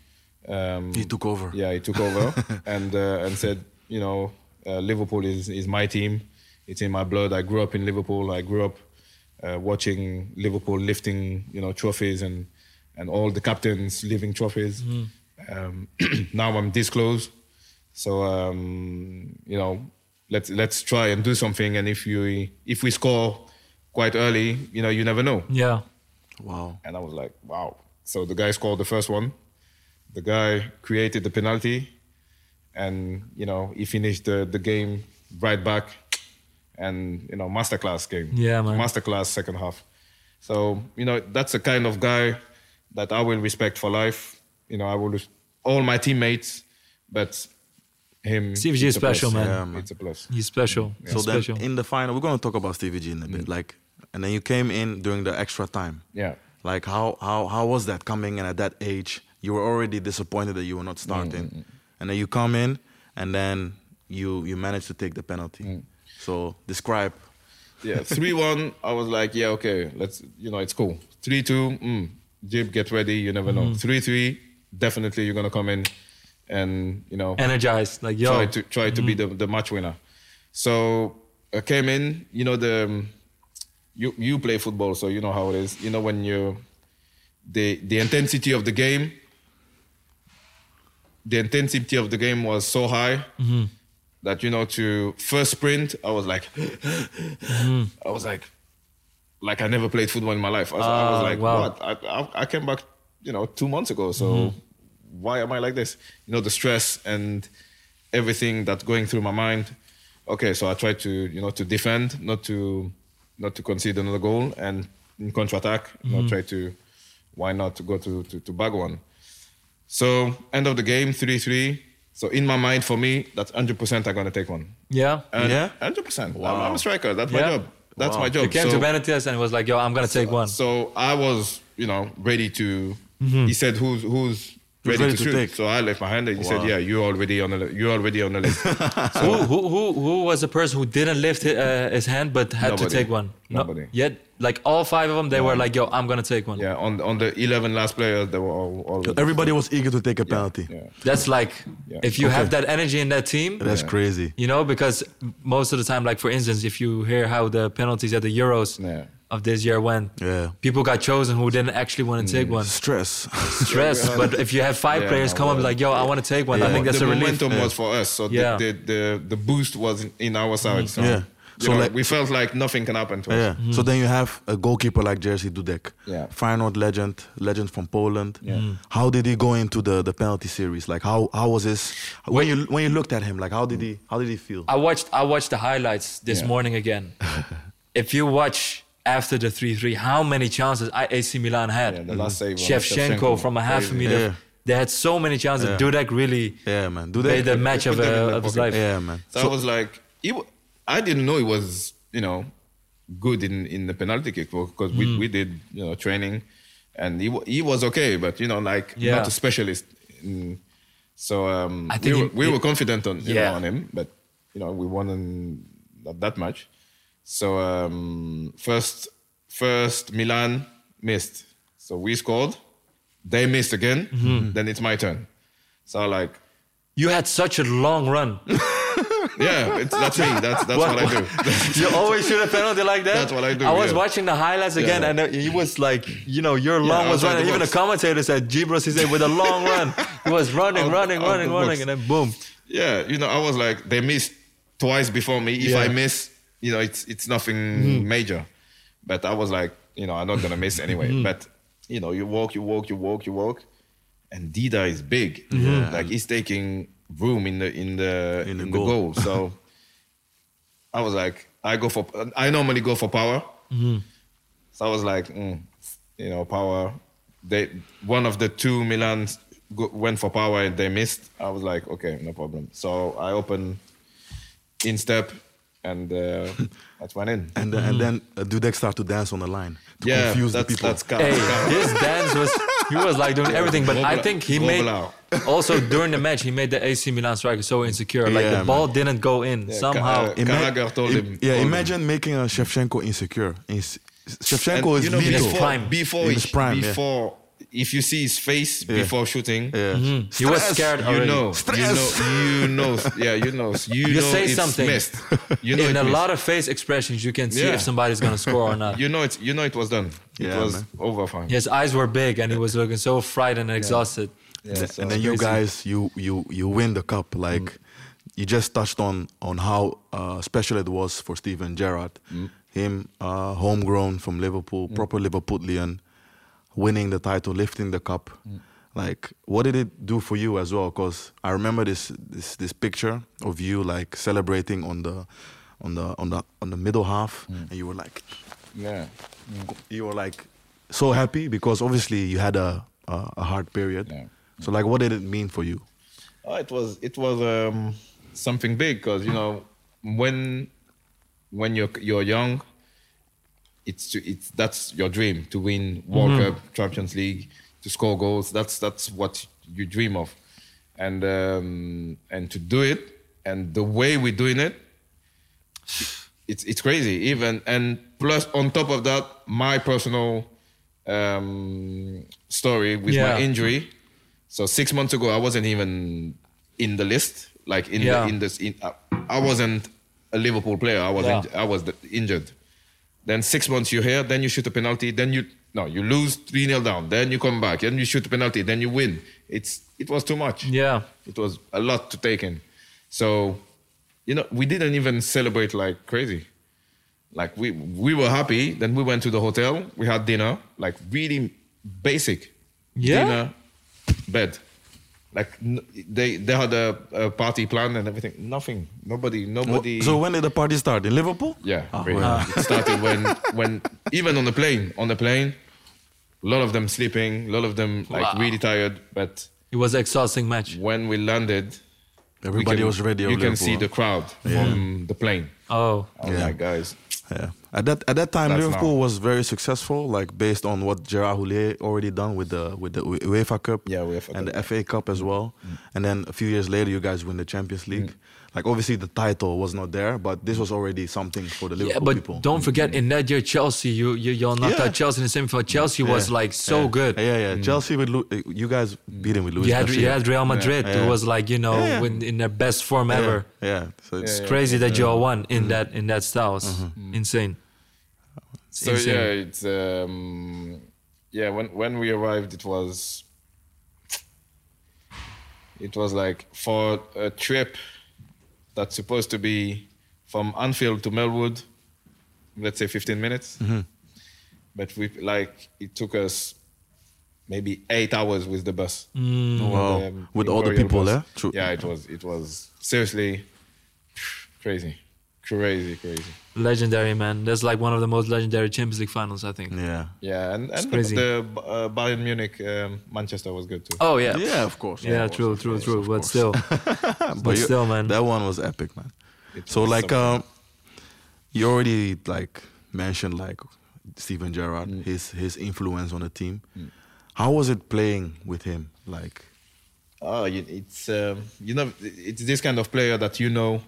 Um, He took over. Yeah, he took over and uh, and said, you know, uh, Liverpool is is my team. It's in my blood. I grew up in Liverpool. I grew up uh, watching Liverpool lifting, you know, trophies and and all the captains lifting trophies. Um, now I'm this close, so um, you know, let's let's try and do something. And if you if we score quite early, you know, you never know. Yeah. Wow. And I was like, wow. So the guy scored the first one. The guy created the penalty. And, you know, he finished the, the game right back. And, you know, masterclass game. Yeah, man. Masterclass second half. So, you know, that's the kind of guy that I will respect for life. You know, I will, res- all my teammates, but him. Stevie G is special, man. Yeah, man. It's a plus. He's special. So He's then special. in the final, we're gonna talk about Stevie G in a bit. Mm. Like, and then you came in during the extra time. Yeah. Like how how how was that coming in at that age? You were already disappointed that you were not mm, starting, mm, and then you come in, and then you you manage to take the penalty. So describe. Yeah, three one. I was like, yeah, okay, let's. You know, it's cool. Three two. Mm, Jib, get ready. You never know. Mm-hmm. Three three. Definitely, you're gonna come in, and you know, Energized, like yo. try to try to be mm-hmm. the, the match winner. So I came in. You know the um, you you play football, so you know how it is. You know when you the the intensity of the game. The intensity of the game was so high mm-hmm. that you know to first sprint I was like I was like like I never played football in my life. I was, I was Ah, like, wow. what? I, I, I came back, you know, two months ago. So why am I like this? You know, the stress and everything that's going through my mind. Okay, so I tried to, you know, to defend, not to, not to concede another goal, and in counter attack, you know, try to, why not to go to to, to bag one. So end of the game, three three. So in my mind, for me, that's hundred percent. I'm gonna take one. yeah. And Yeah? hundred percent. I'm, I'm a striker. That's my job. That's Wow. my job. You came So- to Benitez and was like, yo, I'm gonna take one. so I was, you know, ready to. Mm-hmm. He said, "Who's who's ready, ready to, to shoot?" take? So I left my hand, and he Wow. said, "Yeah, you're already on the li- you're already on the list." who, who, who, who was the person who didn't lift hi- uh, his hand but had to take one? Nobody. Yet, like all five of them, they were like, yo, I'm gonna take one. yeah, on on the eleven last players, they were all. all Everybody was eager to take a penalty. Yeah. That's like, Yeah. if you Okay. have that energy in that team, That's crazy. you know, because most of the time, like for instance, if you hear how the penalties at the Euros Yeah. Of this year when Yeah. people got chosen who didn't actually want to take mm. one. Stress. Stress. but if you have five Yeah, players come up like, yo, I want to take one, I think that's the a relief. The momentum was for us, so Yeah. the, the the the boost was in, in our side. Mm-hmm. So, Yeah. you So know, like- we felt like nothing can happen to us. Yeah. So mm-hmm. then you have a goalkeeper like Jerzy Dudek. Yeah. Feyenoord legend, legend from Poland. Yeah. Mm. How did he go into the, the penalty series? Like how how was his when you when you looked at him, like how did he how did he feel? I watched I watched the highlights this Yeah. morning again. if you watch after the 3-3, how many chances I- AC Milan had? Yeah, the last save on Shevchenko Shevchenko, from a half a meter. Yeah. They had so many chances. Yeah. Dudek really Yeah, man. made the match of, put them in uh, of his life. Yeah, man. So, I was like, he, wa- I didn't know it was, you know, good in, in the penalty kick because we, we did, you know, training, and he wa- he was okay, but you know, like Yeah. not a specialist. In, so um, I think we, he- were, we were confident on you Yeah. know, on him, but you know, we won in not that much. So um, first first Milan missed, so we scored. They missed again. Mm-hmm. Then it's my turn. So like You had such a long run. yeah, it's, that's me. That's that's what, I do. you always shoot a penalty like that. That's what I do, I was yeah. watching the highlights again, Yeah. and he was like, you know, your long was running. Even the box. commentator said, "Gibros is with a long run." He was running, Out- running, out running, running, box. and then boom. Yeah, you know, I was like, they missed twice before me. If Yeah. I miss, you know, it's it's nothing major. But I was like, you know, I'm not gonna miss anyway. Mm-hmm. But you know, you walk, you walk, you walk, you walk, and Dida is big. Mm-hmm. Like he's taking room in the in the In in the the, goal. goal. So I was like, I go for. I normally go for power. Mm-hmm. So I was like, mm, you know, power. They one of the two Milans go, went for power and they missed. I was like, okay, no problem. So I open in step and uh, that's went in. And then, and then uh, Dudek start to dance on the line to yeah, confuse the that's people. that's Ka- Hey, his dance was he was like doing everything, but I think he Gobla. made also during the match he made the AC Milan striker so insecure. Like Yeah, the ball didn't go in Yeah, somehow. Ka- Ima- Carragher told him- yeah, told him. imagine making a Shevchenko insecure. Ins- Shevchenko and, is you know, lethal. before, prime. before, In his prime, yeah. before if you see his face before shooting, Yeah. He was scared you already. know, you know, you know, yeah, you know, you, You know say it's something. missed. You know in a missed. lot of face expressions, you can see Yeah. if somebody's gonna score or not. You know it. You know it was done. It was man. over fine. His eyes were big and he was looking so frightened and exhausted. Yeah, so and then you guys, you you you win the cup. Like Mm. you just touched on on how uh, special it was for Steven Gerrard, Mm. him uh, homegrown from Liverpool, proper Liverpoolian, winning the title, lifting the cup. Mm. Like, what did it do for you as well? Because I remember this this this picture of you like celebrating on the on the on the on the middle half, Mm. and you were like yeah. you were like so happy because obviously you had a a, a hard period. Yeah. So like, what did it mean for you? Oh, it was it was um, something big because you know when when you're you're young, it's to, it's that's your dream to win World Mm-hmm. Cup, Champions League, to score goals. That's that's what you dream of, and um, and to do it and the way we're doing it, it's it's crazy. Even and plus on top of that, my personal um, story with Yeah. my injury. So six months ago, I wasn't even in the list. Like in Yeah. the in this, in, I, I wasn't a Liverpool player. I was Yeah. inj- I was the, injured. Then six months you're here. Then you shoot a penalty. Then you no you lose three 0 down. Then you come back. Then you shoot a penalty. Then you win. It's it was too much. Yeah. It was a lot to take in. So, you know, we didn't even celebrate like crazy. Like we we were happy. Then we went to the hotel. We had dinner. Like really basic. Yeah? Dinner, bed. Like n- they they had a, a party plan and everything. Nothing. Nobody. Nobody. So when did the party start in Liverpool? Yeah, ah, Oh, really. wow. it started when when even on the plane, on the plane, a lot of them sleeping, a lot of them like Wow. really tired. But It was an exhausting match. when we landed, we Everybody can- was ready. You of can see the crowd from the plane. Oh. oh I was Yeah. like, guys, Yeah. At that at that time, That's Liverpool now. was very successful, like based on what Gerard Houllier already done with the with the UEFA Cup, Yeah, UEFA and Cup. the FA Cup as well. And then a few years later, you guys win the Champions League. Mm. Like obviously the title was not there, but this was already something for the Yeah, Liverpool but people. don't forget mm-hmm. in that year Chelsea, you you you're not Yeah. out Chelsea in the semifinal. Mm-hmm. Chelsea was like so Yeah. good. Yeah, yeah. Mm-hmm. Chelsea with eh, Lu- you guys beat him with Luis You had you had Real Madrid, Yeah. who was like you know Yeah, yeah. when, in their best form yeah. ever. Yeah, so it's It's crazy that you all won in Mm-hmm. that in that style. It's insane. It's so insane. yeah, it's um, yeah. When when we arrived, it was it was like for a trip that's supposed to be from Anfield to Melwood, let's say 15 minutes. Mm-hmm. But we like it took us maybe eight hours with the bus. Wow. Um, With all the people there? True. Yeah, it was it was seriously crazy, crazy, crazy. Legendary man. That's like one of the most legendary Champions League finals, I think. Yeah. Yeah, and, and the, the uh, Bayern Munich, um, Manchester was good too. Oh yeah, Yeah, of course. yeah, of course, true, true, course, true. But course. still, but but you- still, man. that one was epic, man. It So like um, you already like mentioned like Steven Gerrard, Mm. his his influence on the team. How was it playing with him? Like Oh, it's um, you know, it's this kind of player that you know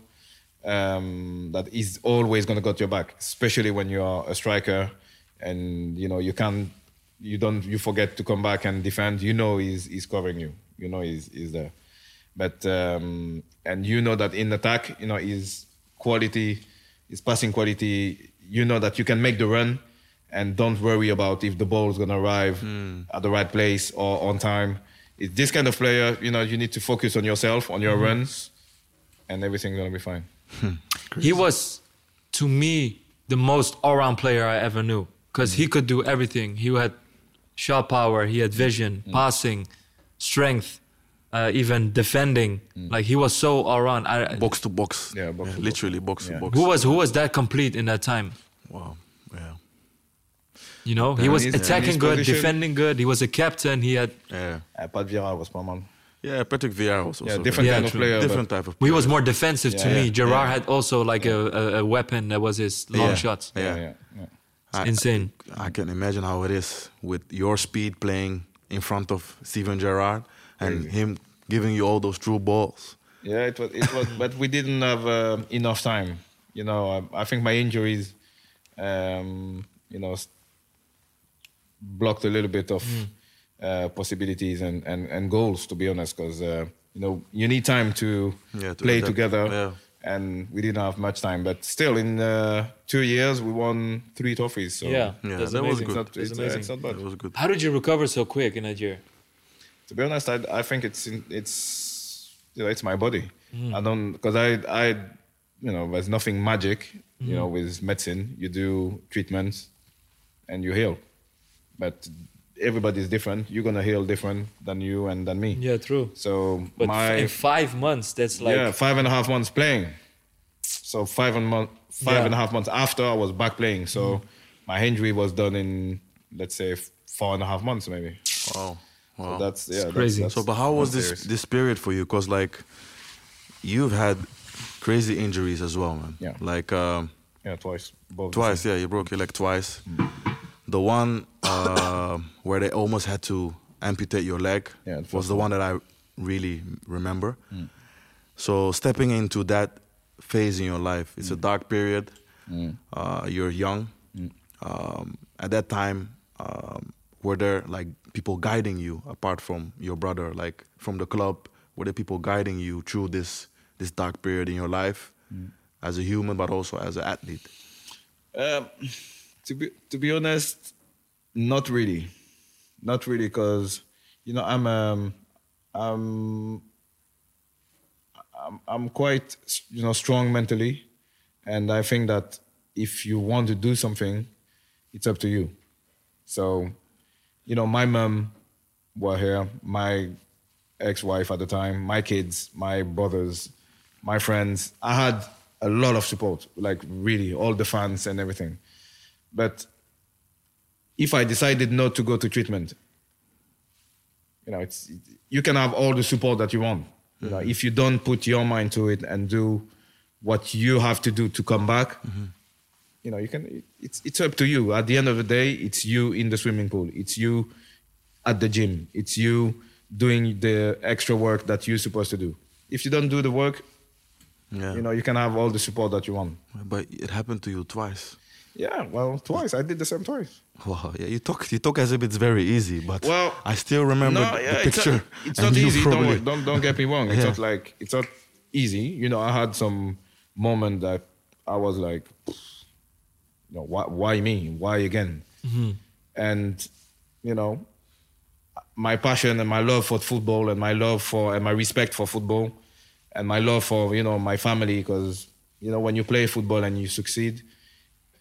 um, that is always gonna got your back, especially when you are a striker, and you know you can't, you don't, you forget to come back and defend. You know he's he's covering you. You know he's he's there, but um, and you know that in attack, you know his quality, his passing quality. You know that you can make the run. And don't worry about if the ball is gonna arrive at the right place or on time it's this kind of player, you know, you need to focus on yourself, on your runs, and everything's gonna be fine. He was to me the most all-round player I ever knew because he could do everything. He had shot power, he had vision, passing, strength, uh, even defending. Like he was so all-round. I, box to box. Yeah, box to box. literally box Yeah. to box. who was who was that complete in that time? Wow. Yeah. You know, he was attacking good, position- defending good. He was a captain. He had Yeah. Uh, Pat Vieira was pas mal. Yeah, Patrick Vieira was also Yeah, different Yeah, of true. player. different type of. he was more defensive to Yeah, me. Gerrard yeah. had also like a, a, a weapon that was his long Yeah. shots. Yeah. yeah, yeah, yeah. I- Insane. I can imagine how it is with your speed playing in front of Steven Gerrard and Crazy. him giving you all those true balls. Yeah, it was. It was, but we didn't have uh, enough time. You know, I, I think my injuries, um, you know, blocked a little bit of uh, possibilities and, and, and goals. To be honest, because uh, you know you need time to, Yeah, to play adapt. together, Yeah. and we didn't have much time. But still, in uh, two years, we won three trophies. So Yeah, Yeah, that's that was amazing. it's good. not, That's it's, uh, amazing. it's not bad. It was good. How did you recover so quick in that year? To be honest, I, I think it's in, it's you know it's my body. Mm. I don't because I I you know there's nothing magic. Mm. You know with medicine you do treatments and you heal, but everybody's different. You're gonna heal different than you and than me. Yeah, true. So But my in five months, that's like yeah five and a half months playing. So five and month five Yeah. Mm. and a half months after I was back playing. So my injury was done in let's say four and a half months maybe. Wow. Wow. So that's yeah that's- crazy. that's- So, but how was this serious. this period for you? Because like, you've had crazy injuries as well, man. Yeah. Like, um, Yeah, twice. Both. Twice, yeah, you broke your leg twice. The one uh, where they almost had to amputate your leg Yeah, the was the one. one that I really remember. So stepping into that phase in your life, it's a dark period. Uh, you're young. Um, at that time, um, were there like people guiding you apart from your brother, like from the club? Were there people guiding you through this this dark period in your life as a human, but also as an athlete? Um, to be to be honest, not really, not really, because you know I'm um I'm I'm I'm quite you know strong mentally, and I think that if you want to do something, it's up to you. So, you know, my mom were here, my ex-wife at the time, my kids, my brothers, my friends. I had a lot of support, like really all the fans and everything. But if I decided not to go to treatment, you know, it's you can have all the support that you want. You know, mm-hmm. if you don't put your mind to it and do what you have to do to come back, mm-hmm. you know, you can. It's it's up to you. At the end of the day, it's you in the swimming pool. It's you at the gym. It's you doing the extra work that you're supposed to do. If you don't do the work, Yeah. you know, you can have all the support that you want. But it happened to you twice. Yeah, well, twice. I did the same twice. Wow, yeah, you talk you talk as if it's very easy, but Well, I still remember no, the picture. It's not, it's and not you easy. probably- Don't, don't don't get me wrong. It's Yeah. not like it's not easy. You know, I had some moment that I was like, you know, why, why me? Why again? Mm-hmm. And you know, my passion and my love for football and my love for and my respect for football and my love for you know my family because you know when you play football and you succeed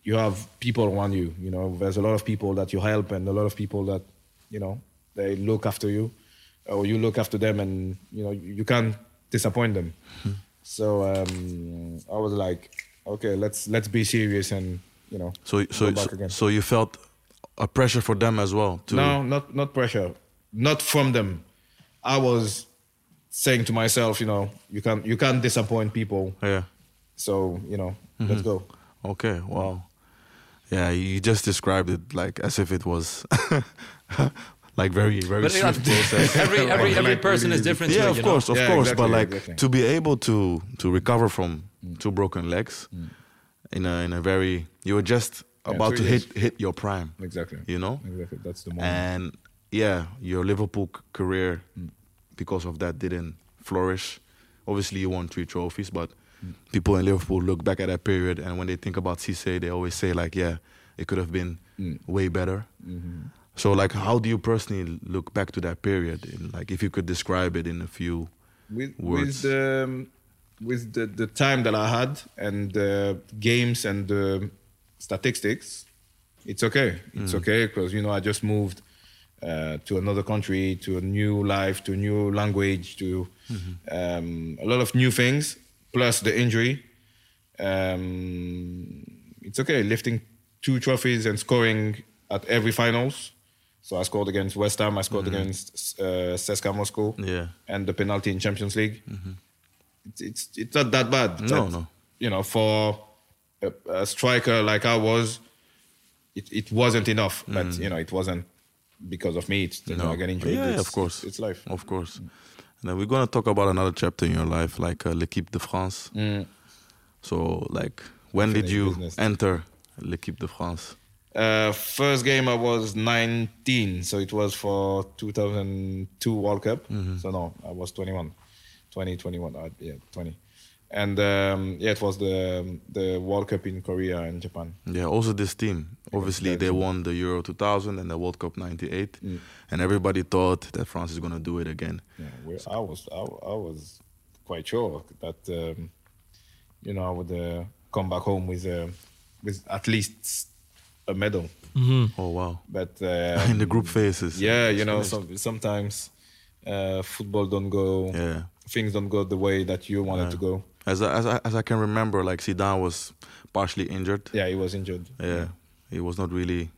you have people around you you know there's a lot of people that you help and a lot of people that you know they look after you or you look after them and you know you can't disappoint them so um, i was like okay let's let's be serious and you know So so so, again. so you felt a pressure for them as well. To, No, not not pressure, not from them. I was saying to myself, you know, you can't you can't disappoint people. Yeah. So you know, let's go. Okay. Wow. Yeah, you just described it like as if it was like very very But yeah, swift process. every every every Like, person really is different. yeah, too, of you know? course, of Yeah, course. exactly, but like exactly. to be able to to recover from mm. two broken legs mm. in a in a very you were just Yeah, about to hit hit your prime. Exactly. You know. Exactly. That's the moment. And yeah, your Liverpool c- career, mm. because of that, didn't flourish. Obviously, you won three trophies, but people in Liverpool look back at that period, and when they think about Cisse, they always say like, "Yeah, it could have been way better." So, like, how do you personally look back to that period? In, like, if you could describe it in a few with words. with the um, with the, the time that I had and the games and the statistics, it's okay. It's okay because you know I just moved uh, to another country, to a new life, to a new language, to um, a lot of new things. Plus the injury, um, it's okay. Lifting two trophies and scoring at every finals. So I scored against West Ham. I scored against uh, CSKA Moscow Yeah. and the penalty in Champions League. It's, it's it's not that bad. No, That- no. You know, for a, a striker like I was, it, it wasn't enough. But you know, it wasn't because of me. It's you know, I get injured. Yeah, It's- of course. It's, it's life. Of course. And then we're gonna talk about another chapter in your life, like uh, l'équipe de France. So, like, when did you business. enter l'équipe de France? Uh, first game I was 19, so it was for 2002 World Cup. So no, I was 21, 20, 21, uh, yeah, 20. And um, yeah, it was the the World Cup in Korea and Japan. Yeah, also this team. Obviously, they won the Euro 2000 and the World Cup 98, and everybody thought that France is gonna do it again. Yeah, we I was I, I was quite sure that um, you know I would uh, come back home with uh, with at least a medal. Oh wow! But uh, In the group phases. yeah, you know, Finished. some, sometimes uh, football don't go, Yeah. things don't go the way that you want it to go. As I, as I, as I can remember, like Zidane was partially injured. Yeah, he was injured. Yeah, he was not really.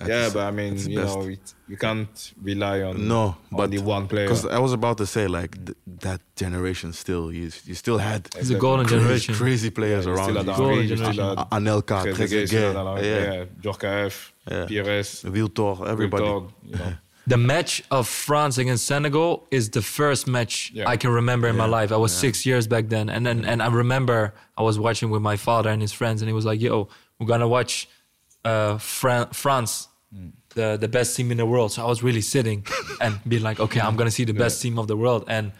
at yeah, his- but I mean, you best. know, it, you can't rely on No, but only one player. Because I was about to say, like, th- that generation still. You you still had It's a golden crazy, generation. crazy players You around still had you. Golden Henry, you still generation. had A- Anelka, Trezeguet, Trezeguet, still had Anelka, yeah, yeah, Djorkaeff, Yeah. Pires, Wiltord, everybody. Wiltord, you know. The match of France against Senegal is the first match Yeah. I can remember in my life. I was yeah. six years back then, and then and I remember I was watching with my father and his friends, and he was like, "Yo, we're gonna watch uh, Fran- France, Mm. the the best team in the world." So I was really sitting and being like, "Okay, I'm gonna see the best team of the world," and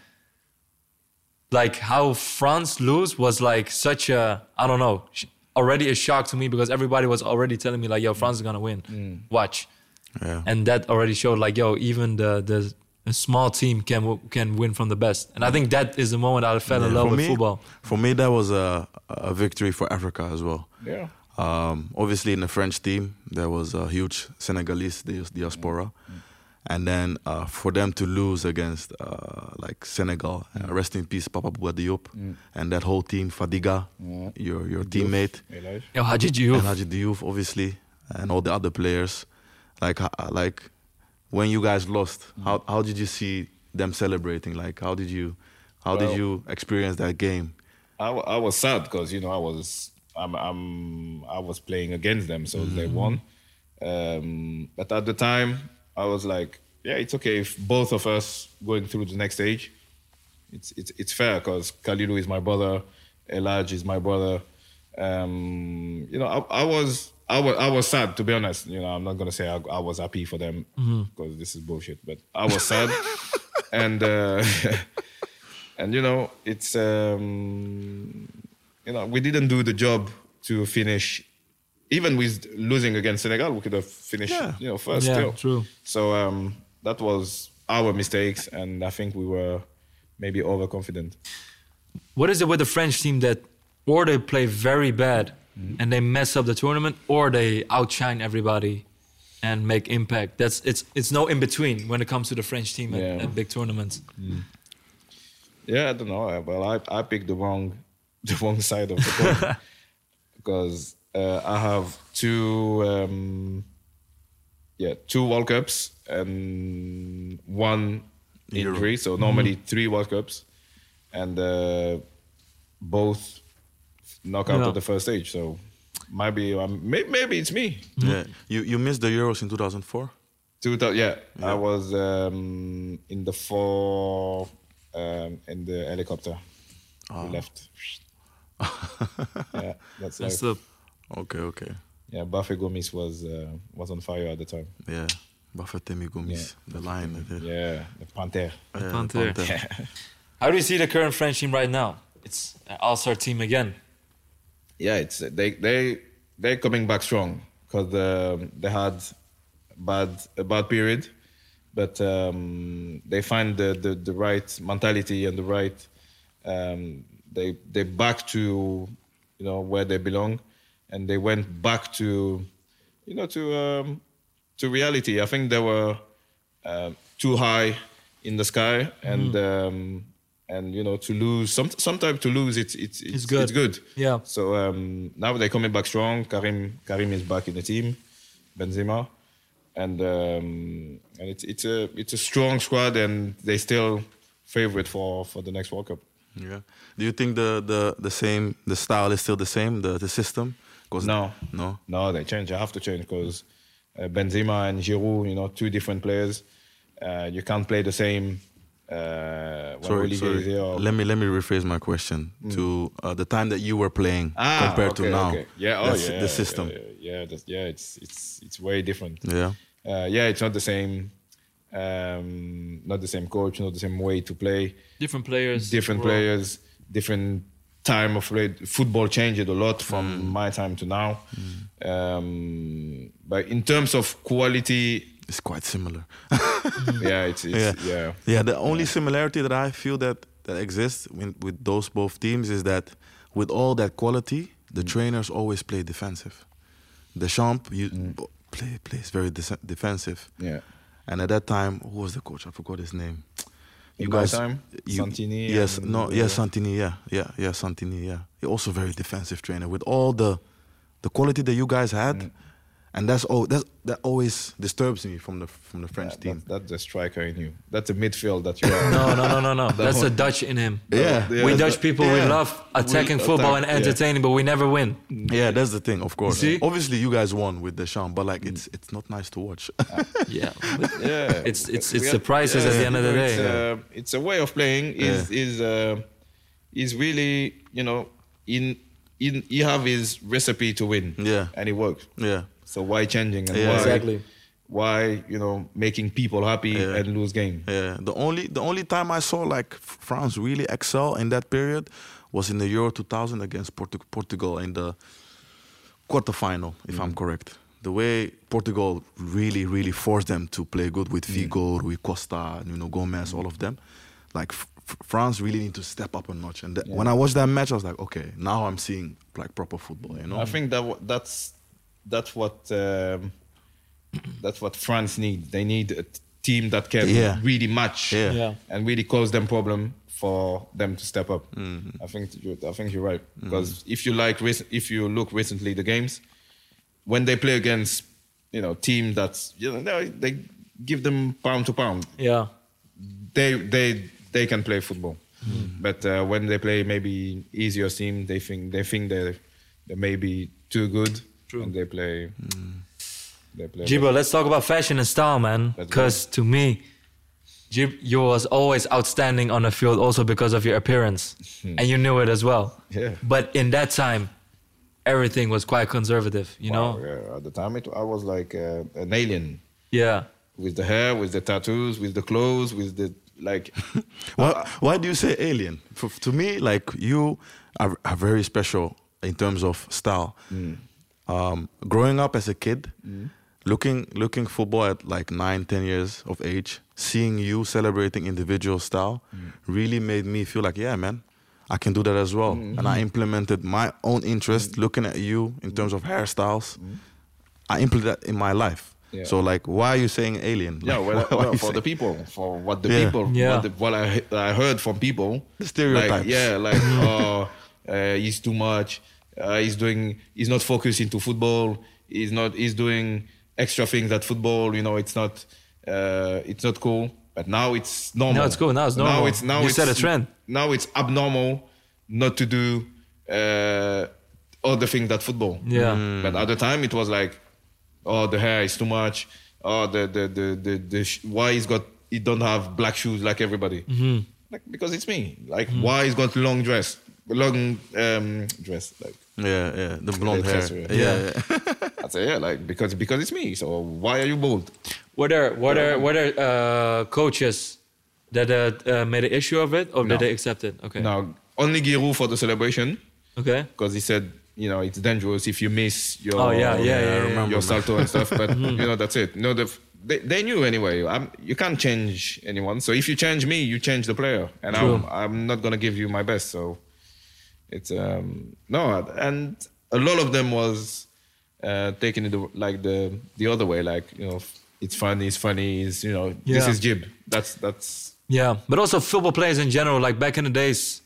like how France lose was like such a I don't know already a shock to me because everybody was already telling me like, "Yo, France is gonna win." Mm. Watch Yeah. and that already showed like yo even the the a small team can can win from the best and i think that is the moment i fell in love for with me, football For me, that was a, a victory for Africa as well. Yeah. Um, obviously, in the French team, there was a huge Senegalese di- diaspora. And then uh, for them to lose against uh, like Senegal, uh, rest in peace, Papa Bouba Diop, and that whole team, Fadiga, Yeah. your your teammate, Elijah. yo Hadji Diouf. and Hadji Diouf, obviously, and all the other players. Like, uh, like when you guys lost, how how did you see them celebrating? Like, how did you how did you experience that game? I, I was sad because you know I was I'm, I'm I was playing against them, so they won. Um, but at the time, I was like, yeah, it's okay if both of us going through the next stage. It's it's it's fair because Khalilou is my brother, Elaj is my brother. Um, you know, I, I was I was I was sad to be honest. You know, I'm not gonna say I, I was happy for them because this is bullshit, but I was sad, and. Uh, and you know it's um you know we didn't do the job to finish even with losing against senegal we could have finished Yeah. you know first Yeah, still true. so um that was our mistakes and i think we were maybe overconfident what is it with the french team that or they play very bad Mm-hmm. and they mess up the tournament or they outshine everybody and make impact. That's it's it's no in between when it comes to the french team at, Yeah. at big tournaments. Yeah i don't know. Well i i picked the wrong the wrong side of the coin. Because uh, i have two um yeah two world cups and one injury. So normally three world cups. And uh, both knock out Yeah. of the first stage so maybe um, may, maybe it's me Yeah, you you missed the Euros in 2004. Two thou- yeah, I was um, in the four um, in the helicopter. We left. yeah, that's that's life. the Okay, okay. Yeah, Buffet Gomis was uh, was on fire at the time. Yeah, Bafétimbi Gomis, the lion. the- Yeah, the Panther. yeah, the Panther. Panther. how do you see the current french team right now it's an all-star team again yeah, it's they they they're coming back strong because um, they had bad a bad period, but um, they find the, the the right mentality and the right um, they they back to you know where they belong, and they went back to you know to um, to reality. I think they were uh, too high in the sky and. Um, and you know to lose, some, sometimes to lose, it's it's it's, good. It's good. Yeah. So um, now they're coming back strong. Karim Karim is back in the team, Benzema, and um, and it's it's a it's a strong squad, and they still favorite for for the next World Cup. Yeah. Do you think the, the, the same the style is still the same the the system? 'Cause- No. no. No, they change. I have to change because uh, Benzema and Giroud, you know, two different players. Uh, you can't play the same. Uh, Sorry, sorry. is here or- Let me let me rephrase my question to uh, the time that you were playing Ah, compared okay, to now. okay. Yeah, oh That's yeah, the system. Yeah, yeah, yeah, that's, yeah, it's it's it's way different. Yeah. uh, yeah, it's not the same, um, not the same coach, not the same way to play. different players Different Well, players, different time of play. Football changed a lot from my time to now. Um, but in terms of quality, It's quite similar. Mm. yeah, it's, it's Yeah. yeah. Yeah, the only similarity that I feel that that exists in, with those both teams is that with all that quality, the mm. trainers always play defensive. Deschamps you mm. play plays very dis- defensive, Yeah. and at that time, who was the coach? I forgot his name. In my time, Santini Yes, no, yes, Santini. Yeah, yeah, yeah, Santini. Yeah, he also very defensive trainer with all the the quality that you guys had. Mm. And that's oh that's that always disturbs me from the from the French That- team. That's the striker in you. That's a midfield that you are. No, no, no, no, no. That's the one. Dutch in him. Yeah. Yeah, we Dutch the- people, we love attacking We football attack, and yeah. entertaining, but we never win. Yeah, that's the thing, of course. See? Obviously, you guys won with Deschamps, but like it's it's not nice to watch. Yeah. yeah, It's- it's- We it's are- the prices at the end of the it's, day. uh, it's a way of playing. Is is uh, is really you know in in he have his recipe to win. Yeah. and it works. yeah, So why changing and Yeah. why Exactly. why you know making people happy Yeah. and lose game? yeah. The only the only time I saw like France really excel in that period was in the Euro 2000 against Portu- Portugal in the quarterfinal, if I'm mm-hmm. correct. The way Portugal really, really forced them to play good with Figo, Rui Costa, you know Gomes, all of them. Like France really need to step up a notch. And that, when I watched that match, I was like, okay, now I'm seeing like proper football. You know? I think that wa- that's that's what um, that's what France need. They need a team that can Yeah. really match Yeah. Yeah. and really cause them problem for them to step up. Mm-hmm. I think you I think you're right because if you like rec- if you look recently the games when they play against you know team that's you know they, they give them pound to pound Yeah. they they they can play football. Hmm. But uh, when they play maybe easier team, they think they think they they may be too good, True. and they play. Hmm. They play. Jibo, let's talk about fashion and style, man. Because to me, Jib, you was always outstanding on the field also because of your appearance. and you knew it as well. Hmm. Yeah. But in that time, everything was quite conservative, you Wow, know? yeah, at the time, it, I was like uh, an alien Yeah. with the hair, with the tattoos, with the clothes, with the like. Why, why do you say alien? For, to me, like you are, are very special in terms of style. Um, growing up as a kid, mm. looking looking football at like nine, ten years of age, seeing you celebrating individual style, mm. really made me feel like, yeah, man, I can do that as well. Mm. And I implemented my own interest, looking at you in terms of hairstyles. I implemented that in my life. Yeah. So like, why are you saying alien? Yeah, Like, well, why- why well, you for saying- the people, for what the Yeah. people, Yeah. what, the, what I I heard from people, The stereotypes. Like, yeah, like oh, uh, uh he's too much. Uh, he's doing. He's not focused into football. He's not. He's doing extra things at football. You know, it's not. Uh, it's not cool. But now it's normal. Now it's cool. Now it's normal. Now it's now You it's, set a trend. Now it's abnormal not to do uh, other things that football. Yeah. But at the time, it was like, oh, the hair is too much. Oh, the the the the, the sh- why he's got he don't have black shoes like everybody. Mm-hmm. Like because it's me. Like why he's got long dress, long um, dress. Like Yeah, yeah, the blonde hair. Yeah, Yeah. yeah. I say yeah, like because because it's me. So why are you bold? Were there were there were there uh, coaches that uh, uh, made an issue of it, or No. did they accept it? Okay. Now only Guy Roux for the celebration Okay. because he said you know it's dangerous if you miss your Oh, yeah, yeah, yeah, yeah, yeah. your salto and stuff. But you know that's it. No, the, they they knew anyway. I'm, you can't change anyone. So if you change me, you change the player, and I'm I'm not gonna give you my best. So it's um no, and a lot of them was uh, taking it the- like the the other way, like you know it's funny, it's funny, it's you know this is jib. That's that's Yeah, but also football players in general, like back in the days,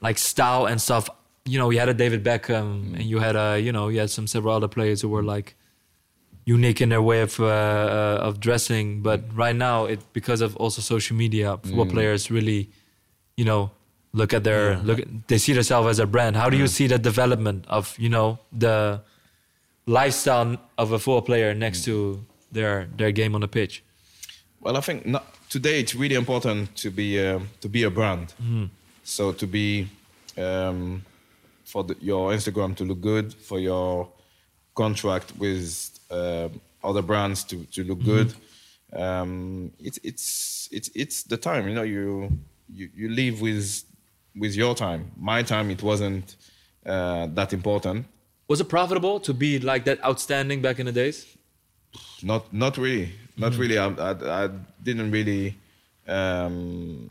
like style and stuff. You know, you had a David Beckham, and you had a, you know, you had some several other players who were like unique in their way of uh, uh, of dressing. But right now, it because of also social media, football players really, you know, look at their look. At, they see themselves as a brand. How do you see the development of you know the lifestyle of a football player next to their their game on the pitch? Well, I think not, today it's really important to be um to be a brand. So to be um, for the, your Instagram to look good, for your contract with um other brands to, to look good. Um, it's it's it's it's the time. You know, you you you live with with your time. My time, it wasn't uh, that important. Was it profitable to be like that outstanding back in the days? Not not really, not really. I, I, I didn't really um,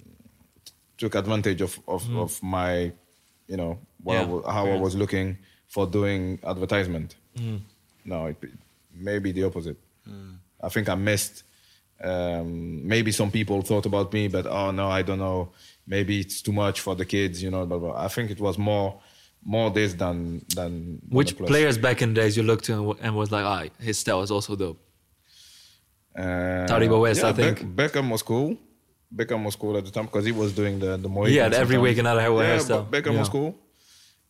took advantage of of, of my, you know, what I Yeah, wa- how I was looking for doing advertisement. No, it, maybe the opposite. I think I missed. Um, maybe some people thought about me, but oh no, I don't know. Maybe it's too much for the kids, you know. Blah, blah. I think it was more more this than than. than Which the plus. players back in the days you looked to and, and was like, ah, his style is also dope. Uh, Taribo West, yeah, I think. Beck- Beckham was cool. Beckham was cool at the time because he was doing the the Mohican Yeah, every sometimes. week another hair- yeah, hairstyle. but Beckham was cool.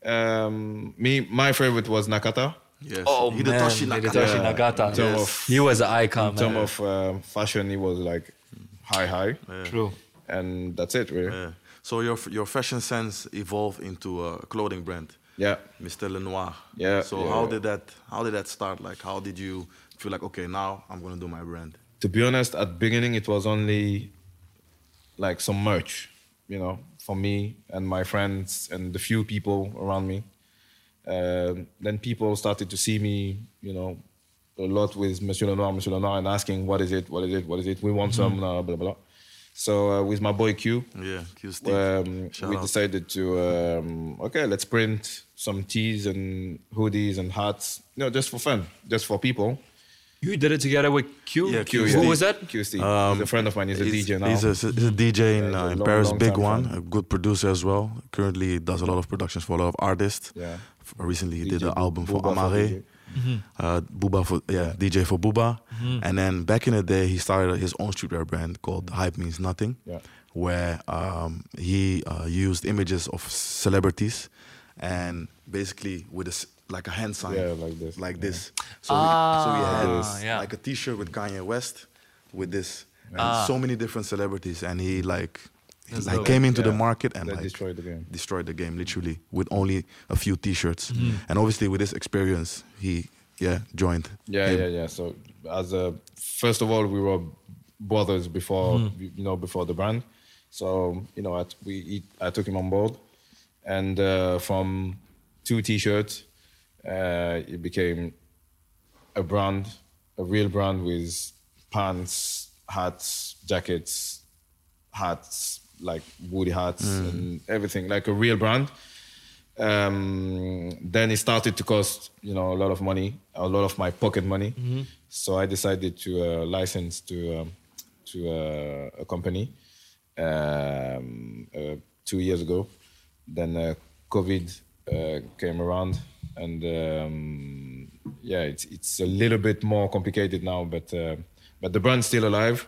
Um, me, my favorite was Nakata. Yes. Oh Hidetoshi man, Nakata. Hidetoshi Yeah. Nakata. In terms Yes. of He was an icon, in terms of um, fashion, he was like high, high, True. And that's it, really. Yeah. So your your fashion sense evolved into a clothing brand, Yeah. Mr. Lenoir. Yeah, So yeah, how yeah. did that how did that start? Like how did you feel like okay now I'm gonna do my brand? To be honest, at the beginning it was only like some merch, you know, for me and my friends and the few people around me. Um, then people started to see me, you know, a lot with Monsieur Lenoir, Monsieur Lenoir, and asking, "What is it? What is it? What is it? We want some." Blah blah blah. So uh, with my boy Q, Yeah, Q Steve. um, we out. decided to um, okay, let's print some tees and hoodies and hats, you know, just for fun, just for people. You did it together with Q? Yeah, Q, Who was that? Q Steve, Um, he's a friend of mine. He's a DJ now. He's a, he's a DJ in, uh, a in long, Paris, long big one, fan. a good producer as well. Currently he does a lot of productions for a lot of artists. Yeah. F- Recently he DJ did an album for Booba for Amare. DJ. Uh, Booba for yeah, DJ for Booba, and then back in the day he started his own streetwear brand called Hype Means Nothing, Yeah. where um, he uh, used images of celebrities, and basically with a like a hand sign, Yeah, like this. like Yeah. this. So, we, so we had Ah, yeah. like a T-shirt with Kanye West, with this, and Ah. so many different celebrities, and he like. He, That's like dope. came into the market and That like destroyed the game. destroyed the game literally with only a few t-shirts Mm-hmm. and obviously with this experience he yeah joined Yeah, him. yeah, yeah. So as a first of all, we were brothers before you know before the brand. So you know, I, we I took him on board, and uh, from two T-shirts, uh, it became a brand, a real brand with pants, hats, jackets, hats like woody hats and everything, like a real brand. Um, then it started to cost, you know, a lot of money, a lot of my pocket money. So I decided to uh, license to um, to uh, a company um, uh, two years ago. Then uh, COVID uh, came around, and um, yeah, it's it's a little bit more complicated now, but. But the brand's still alive,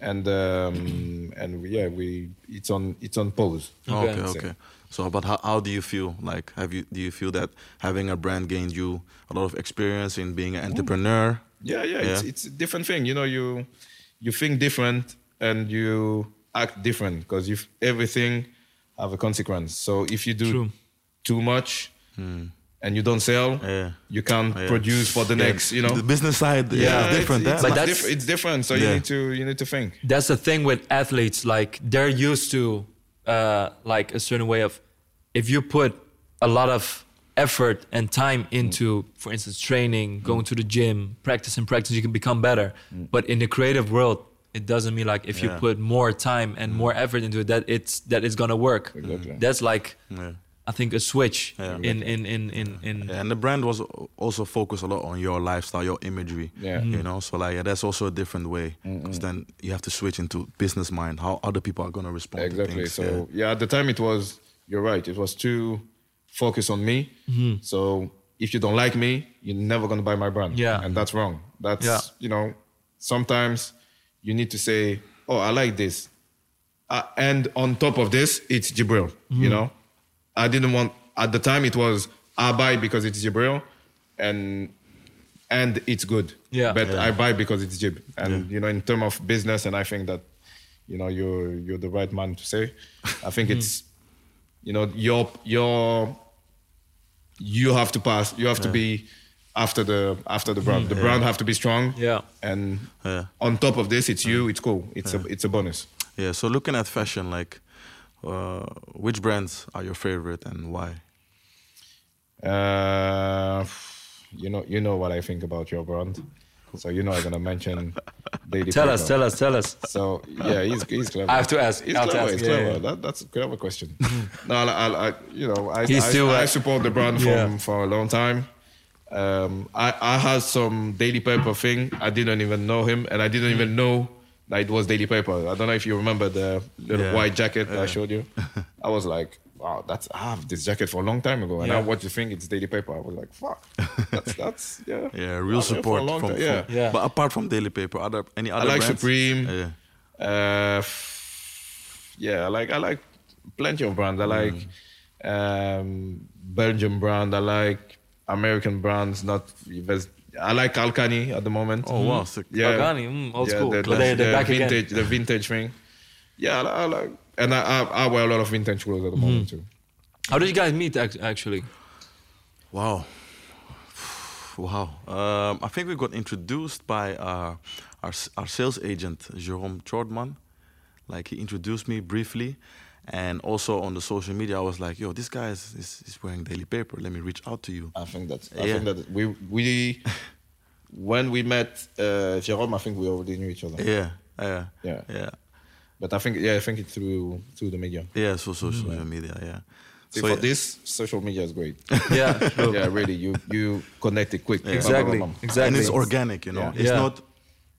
and um, and we- yeah, we it's on it's on pause. okay Okay. okay, so but how, how do you feel like have you do you feel that having a brand gained you a lot of experience in being an entrepreneur Yeah, yeah, It's, Yeah. it's a different thing. You know, you you think different and you act different because you everything have a consequence. So if you do True. too much and you don't sell, Yeah. you can't Yeah. produce for the Yeah, next. You know, the business side yeah, it's- different It's, huh? Eh? But it's, that's- diff- it's different. So Yeah. you need to you need to think. That's the thing with athletes. Like they're used to uh, like a certain way of if you put a lot of effort and time into, for instance, training, going to the gym, practice and practice, you can become better. Mm. But in the creative world, it doesn't mean like if you put more time and mm. more effort into it that it's that it's gonna work. Exactly. That's like yeah. I think a switch Yeah. in, in in in in Yeah, and the brand was also focused a lot on your lifestyle, your imagery. Yeah. You know, so like yeah, that's also a different way because then you have to switch into business mind, how other people are gonna respond. To Exactly. things. So yeah. yeah. at the time it was you're right. It was too focused on me. Hmm. So if you don't like me, you're never gonna buy my brand. Yeah. and that's wrong. That's Yeah. you know sometimes you need to say, oh, I like this, uh, and on top of this, it's Jibril. You know, I didn't want at the time it was I buy because it's Jibril, and and it's good. Yeah. But Yeah. I buy because it's Jib. And you know, in terms of business, and I think that, you know, you're you're the right man to say. I think it's, hmm. you know, your your you have to pass. You have to be after the after the brand. Hmm. The brand have to be strong. Yeah. And Yeah. on top of this, it's hmm. you. It's cool. It's a it's a bonus. Yeah. So looking at fashion, like, uh, which brands are your favorite and why? Uh, you know, you know what I think about your brand. So you know I'm gonna mention Daily tell us, tell us, tell us. So yeah, he's he's clever. I have to ask. He's have to clever. ask. He's Yeah, clever. yeah. That, that's a clever question. no, I, I, you know, I, I, still, I support the brand from Yeah. for a long time. Um, I, I had some Daily Paper thing. I didn't even know him, and I didn't even know it was Daily Paper. I don't know if you remember the little Yeah. white jacket that I showed you. I was like, wow, that's I have this jacket for a long time ago, and Yeah. I watched the thing. It's Daily Paper. I was like, fuck, that's that's yeah, Yeah, real here for a support from, from- yeah. Yeah. But apart from Daily Paper, other any I other like brands? Supreme. Yeah. Uh, yeah, I like I like plenty of brands. I like Mm. um, Belgian brand. I like American brands. Not there's- I like Karl Kani at the moment. Oh wow, sick. yeah, Karl Kani, mm, old school. The, But they- they're the back again. vintage, the vintage thing. Yeah, I, I like, and I, I I wear a lot of vintage clothes at the Mm-hmm. moment too. How did you guys meet actually? Wow. Wow. Um, I think we got introduced by our, our our sales agent, Jerome Chordman. Like he introduced me briefly. And also on the social media, I was like, yo, this guy is, is, is wearing daily paper. Let me reach out to you. I think that's. I Yeah. think that we we when we met uh, Jerome, I think we already knew each other. Yeah. Yeah. Yeah. Yeah. But I think yeah, I think it's through through the media. Yeah. So social media. Yeah. See, So for yeah. this, social media is great. Yeah, true. yeah, really, you you connect it quick. Exactly. Exactly. And it's organic, you know. Yeah. It's Yeah. not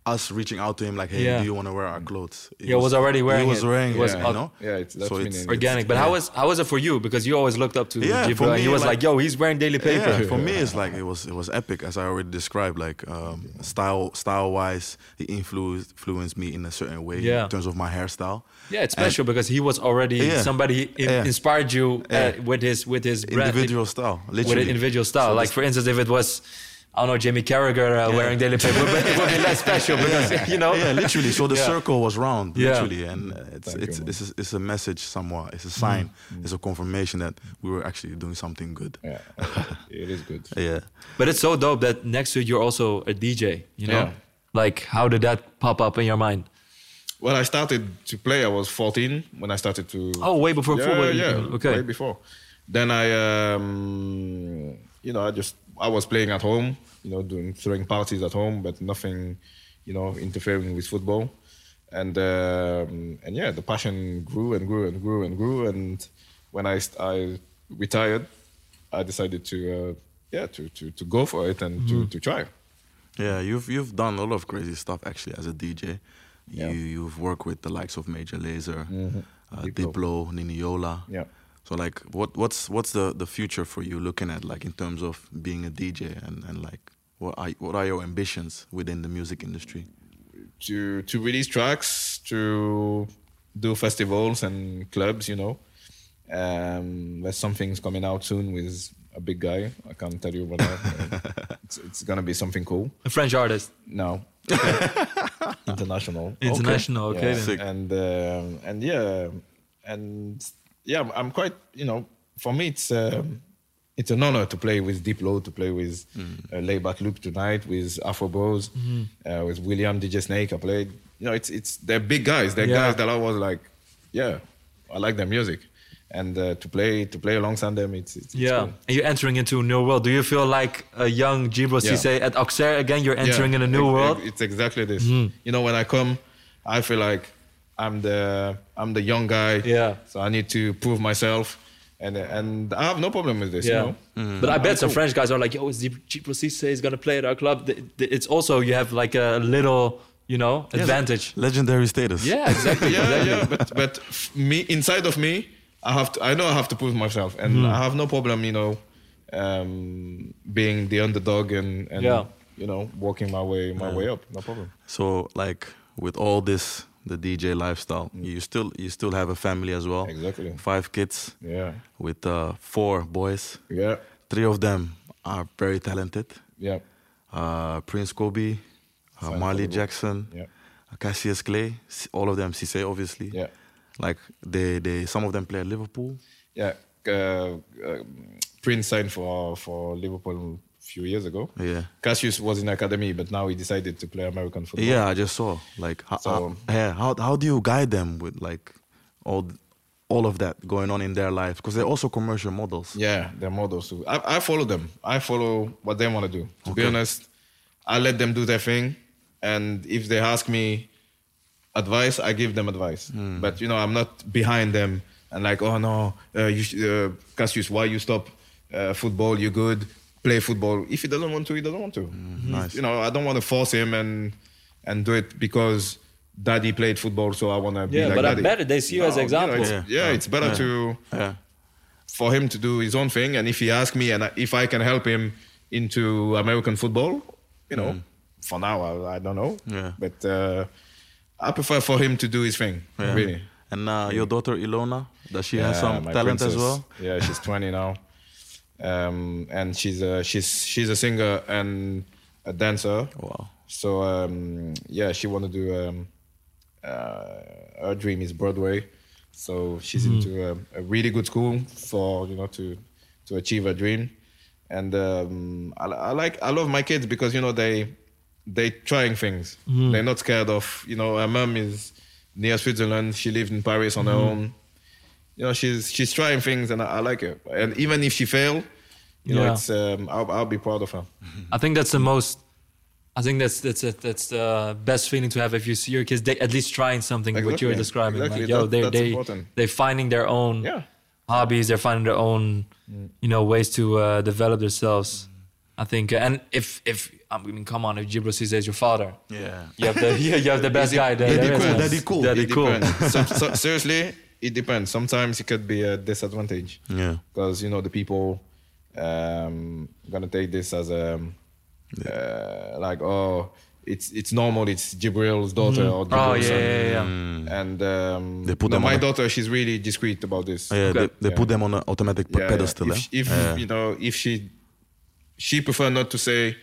us reaching out to him like, hey, Yeah. do you want to wear our clothes? It Yeah, was already wearing He was it. wearing It it, was you know. Yeah, it's- that's so it's Organic. But how was how was it for you? Because you always looked up to Yeah, Jibril, for and he was like- like, "Yo, he's wearing daily paper." Yeah, for me, it's like it was it was epic, as I already described. Like um, style style wise, he influenced influenced me in a certain way Yeah. in terms of my hairstyle. Yeah, it's special because he was already Yeah. somebody in, Yeah. inspired you uh, Yeah. with his with his brand, Individual style, Literally. with an individual style. So like for instance, if it was I don't know Jamie Carragher uh, wearing daily paper, but it would be less special because you know. yeah, literally. So the Yeah. circle was round, Yeah. literally, and uh, it's Thank it's you, it's a, it's a message somewhat. It's a sign. Mm. It's a confirmation that we were actually doing something good. Yeah, it is good. Yeah. But it's so dope that next to it you're also a DJ. You know, Yeah. like how did that pop up in your mind? When I started to play, I was 14 when I started to. Oh, way before yeah, football. Yeah, Okay. way before. Then I, um, you know, I just I was playing at home, you know, doing throwing parties at home, but nothing, you know, interfering with football. And um, and yeah, the passion grew and grew and grew and grew. And when I I retired, I decided to uh, yeah to, to to go for it and to to try. Yeah, you've you've done a lot of crazy stuff actually as a DJ. Yeah. Mm-hmm. You you've worked with the likes of Major Lazer, uh, Diplo. Diplo, Niniola. Yeah. So like, what what's what's the the future for you looking at like in terms of being a DJ and and like what are what are your ambitions within the music industry? to to release tracks, to do festivals and clubs. You know, um, there's some things coming out soon with a big guy. I can't tell you what. it's, it's gonna be something cool. A French artist. No, international. International, okay. Yeah, And um, and yeah, and yeah, I'm- I'm quite. You know, for me, it's. Um, it's an honor to play with Diplo, to play with uh, Laid Back Luke tonight, with Afro Bros, uh, with William DJ Snake. I played. You know, it's it's they're big guys. They're Yeah. guys that I was like, yeah, I like their music, and uh, to play to play alongside them, it's, it's, it's Yeah, cool. and you're entering into a new world. Do you feel like a young Jibril Yeah. Cisse at Auxerre again? You're entering in a new ex- world. ex- It's exactly this. Mm-hmm. You know, when I come, I feel like I'm the I'm the young guy. Yeah. So I need to prove myself, and and I have no problem with this. Yeah, You know. but I bet some cool. French guys are like, "Yo, is Jibril Cisse is gonna play at our club?" Th- th- It's also you have like a little, you know, advantage. Legendary status. Yeah, exactly. yeah, exactly. yeah. But but me inside of me, I have to. I know I have to prove myself, and Mm-hmm. I have no problem. You know, um, being the underdog and and Yeah. you know walking my way my way up. No problem. So like with all this, the DJ lifestyle, you still you still have a family as well. Exactly. Five kids Yeah. with uh, four boys. Yeah. Three of them are very talented. Yeah. Uh, Prince Kobe, uh, Marley. Jackson, Yeah. Cassius Clay, all of them, Cisse obviously. Yeah. Like they, they, some of them play at Liverpool. Yeah, uh, um, Prince signed for for Liverpool few years ago. Yeah. Cassius was in academy, but now he decided to play American football. Yeah, I just saw. Like, how, So- how, yeah, how how do you guide them with like all all of that going on in their life? Because they're also commercial models. yeah, they're models too. I, I follow them. I follow what they want to do. To be honest, I let them do their thing, and if they ask me advice, I give them advice. Hmm. But you know, I'm not behind them and like, oh no, uh, you sh- uh, Cassius, why you stop uh, football? You're good. Play football. If he doesn't want to, he doesn't want to. Hmm, nice. You know, I don't want to force him and and do it because daddy played football, so I want to be Yeah, like but I daddy. bet they see you as No, example. it's- Yeah. yeah, it's better Yeah. to Yeah. for him to do his own thing, and if he asks me and I, if I can help him into American football, you know, for now I, I don't know. Yeah. But uh, I prefer for him to do his thing. Yeah. Really. And uh, your daughter Ilona, does she have some my talent as princess. well? Yeah, she's 20 now, um, and she's a she's she's a singer and a dancer. Wow. So um, yeah, she want to do. Um, uh, her dream is Broadway, so she's into a, a really good school for you know to to achieve her dream. And um, I, I like I love my kids because you know they they trying things. They're not scared of you know. Her mom is near Switzerland. She lived in Paris on her own. You know she's she's trying things and I, I like her. And even if she fail, you know Yeah. it's um, I'll, I'll be proud of her. I think that's the most. I think that's that's it. That's the best feeling to have if you see your kids they, at least trying something. What you were describing, Exactly. like yo, That- they that's they important. they're finding their own Yeah. hobbies. They're finding their own, you know, ways to uh, develop themselves. I think, uh, and if if I mean, come on, if Jibril Cisse is your father, Yeah. you have the you have the best guy. there. Daddy there is, cool. man. Daddy cool. Daddy it cool. so, so, seriously, it depends. Sometimes it could be a disadvantage Yeah. because you know the people um, gonna take this as a uh, like oh it's it's normal. It's Jibril's daughter or Oh yeah, son. yeah, yeah. And um, They put no, them my daughter, she's really discreet about this. Yeah, Okay. they, they Yeah. put them on an automatic Yeah, pedestal. If, eh? if Yeah. you know, if she she prefer not to say,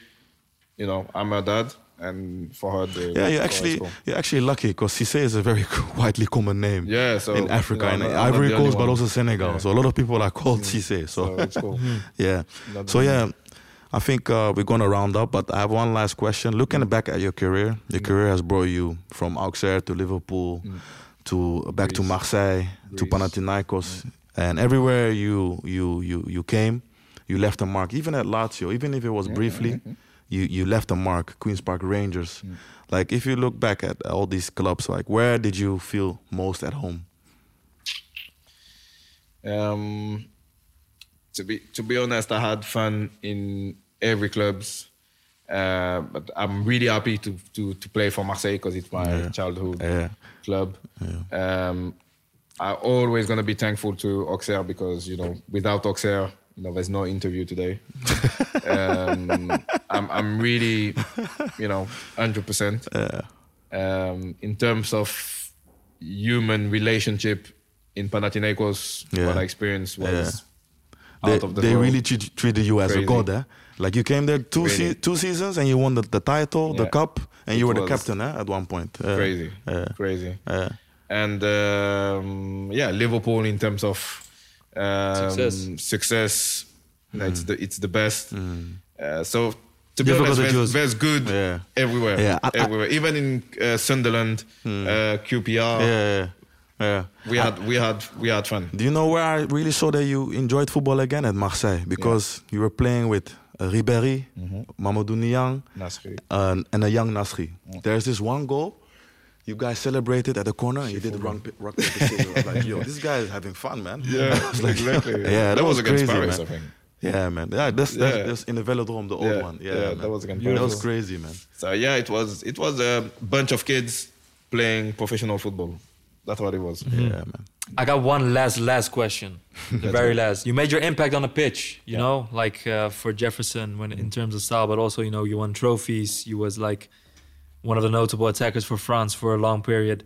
you know, I'm her dad, and for her, the, Yeah, you're actually you're actually lucky because Cisse is a very widely common name. Yeah, so, in Africa, you know, in I'm not- I'm not Ivory Coast, but also Senegal. Yeah. So a lot of people are called mm-hmm. Cisse. So, so cool. Hmm. yeah. Not So yeah, I think uh, we're gonna round up. But I have one last question. Looking mm. back at your career, your mm. career has brought you from Auxerre to Liverpool, mm. to back to Greece. Marseille, to Greece. Panathinaikos, and everywhere you you you you came, you left a mark. Even at Lazio, even if it was briefly, you you left a mark. Queens Park Rangers. Like if you look back at all these clubs, like where did you feel most at home? Um, to be to be honest, I had fun in every clubs, uh, but I'm really happy to to to play for Marseille because it's my Yeah. childhood Yeah. club. Um, I'm always gonna be thankful to Auxerre because you know without Auxerre, you know there's no interview today. um, I'm I'm really, you know, hundred percent. Um, in terms of human relationship in Panathinaikos, Yeah. what I experienced was Yeah. out They, of the they world. really treat, treated you as Crazy. a god, eh? Like you came there two Really. se- two seasons and you won the, the title, the cup, and It you were the captain, eh? At one point. Uh, crazy, Yeah. crazy. Yeah. and um, yeah, Liverpool in terms of um, Success. success, you know, it's the it's the best. Uh, so to be Yeah, honest, because there's, there's good Yeah. everywhere, Yeah, I- I- everywhere. Even in uh, Sunderland, uh, QPR, Yeah, yeah, yeah. we had we had we had fun. Do you know where I really saw that you enjoyed football again at Marseille? Because you were playing with uh, Ribéry, Mamadou Niang, Nasri. uh, and a young Nasri. There's this one goal. You guys celebrated at the corner. and You did rock, pa- rock paper scissors. I was like, yo, this guy is having fun, man. Yeah, exactly. Yeah, that, was, against crazy, Paris, man. I think. Yeah, man. Yeah, that's that's, Yeah. that's in the Velodrome, the old Yeah, one. Yeah, yeah, that was against That was crazy, man. So yeah, it was it was a bunch of kids playing professional football. That's what it was. Yeah, man. I got one last last question, the very last. You made your impact on the pitch, you know, like uh, for Jefferson when in terms of style, but also you know you won trophies. You was like one of the notable attackers for France for a long period.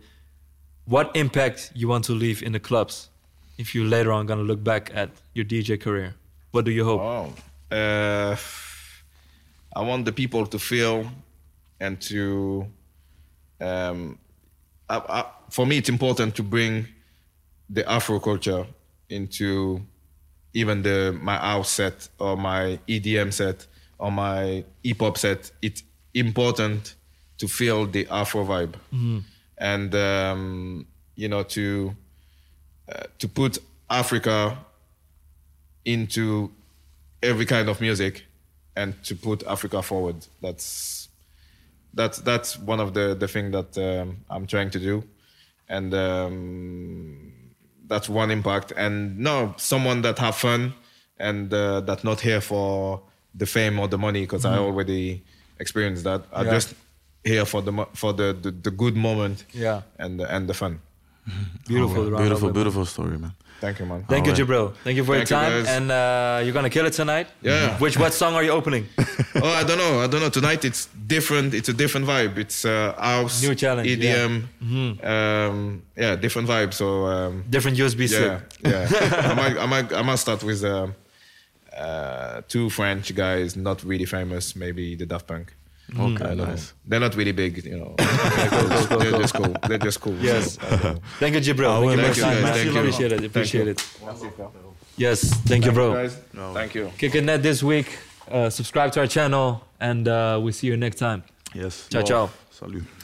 What impact you want to leave in the clubs? If you later on gonna look back at your DJ career, what do you hope? Oh, uh, I want the people to feel and to. Um, I, I, for me, it's important to bring the Afro culture into even the my house set or my EDM set or my hip hop set. It's important to feel the Afro vibe, and um, you know to uh, to put Africa into every kind of music and to put Africa forward. That's that's that's one of the the thing that um, I'm trying to do, and um, that's one impact. And no, someone that have fun and uh, that not here for the fame or the money because I already experienced that. I Yeah. just here for the for the, the the good moment Yeah. and the, and the fun. Beautiful, Oh, beautiful, up. beautiful story, man. Thank you, man. Thank you, Alright. Jibril. Thank you for Thank your time. guys. and uh, you're gonna kill it tonight. Yeah. Which what song are you opening? oh, I don't know. I don't know. Tonight it's different. It's a different vibe. It's uh, house, New challenge, EDM. Mm-hmm. Um, yeah, different vibe. So um, Different USB stick. yeah, yeah. I might, I might, I might start with um, uh, two French guys, not really famous. Maybe the Daft Punk. Okay, I nice. They're not really big, you know. They're just cool. They're just cool. Yes. So, I don't know. Thank you, Jibril. Thank you Thank you, guys. man. Thank you. Appreciate it. Appreciate it. Yes. Thank you, bro. Guys, thank you. Kick it net this week. Uh, subscribe to our channel, and uh, we see you next time. Yes. Ciao, ciao. Salut.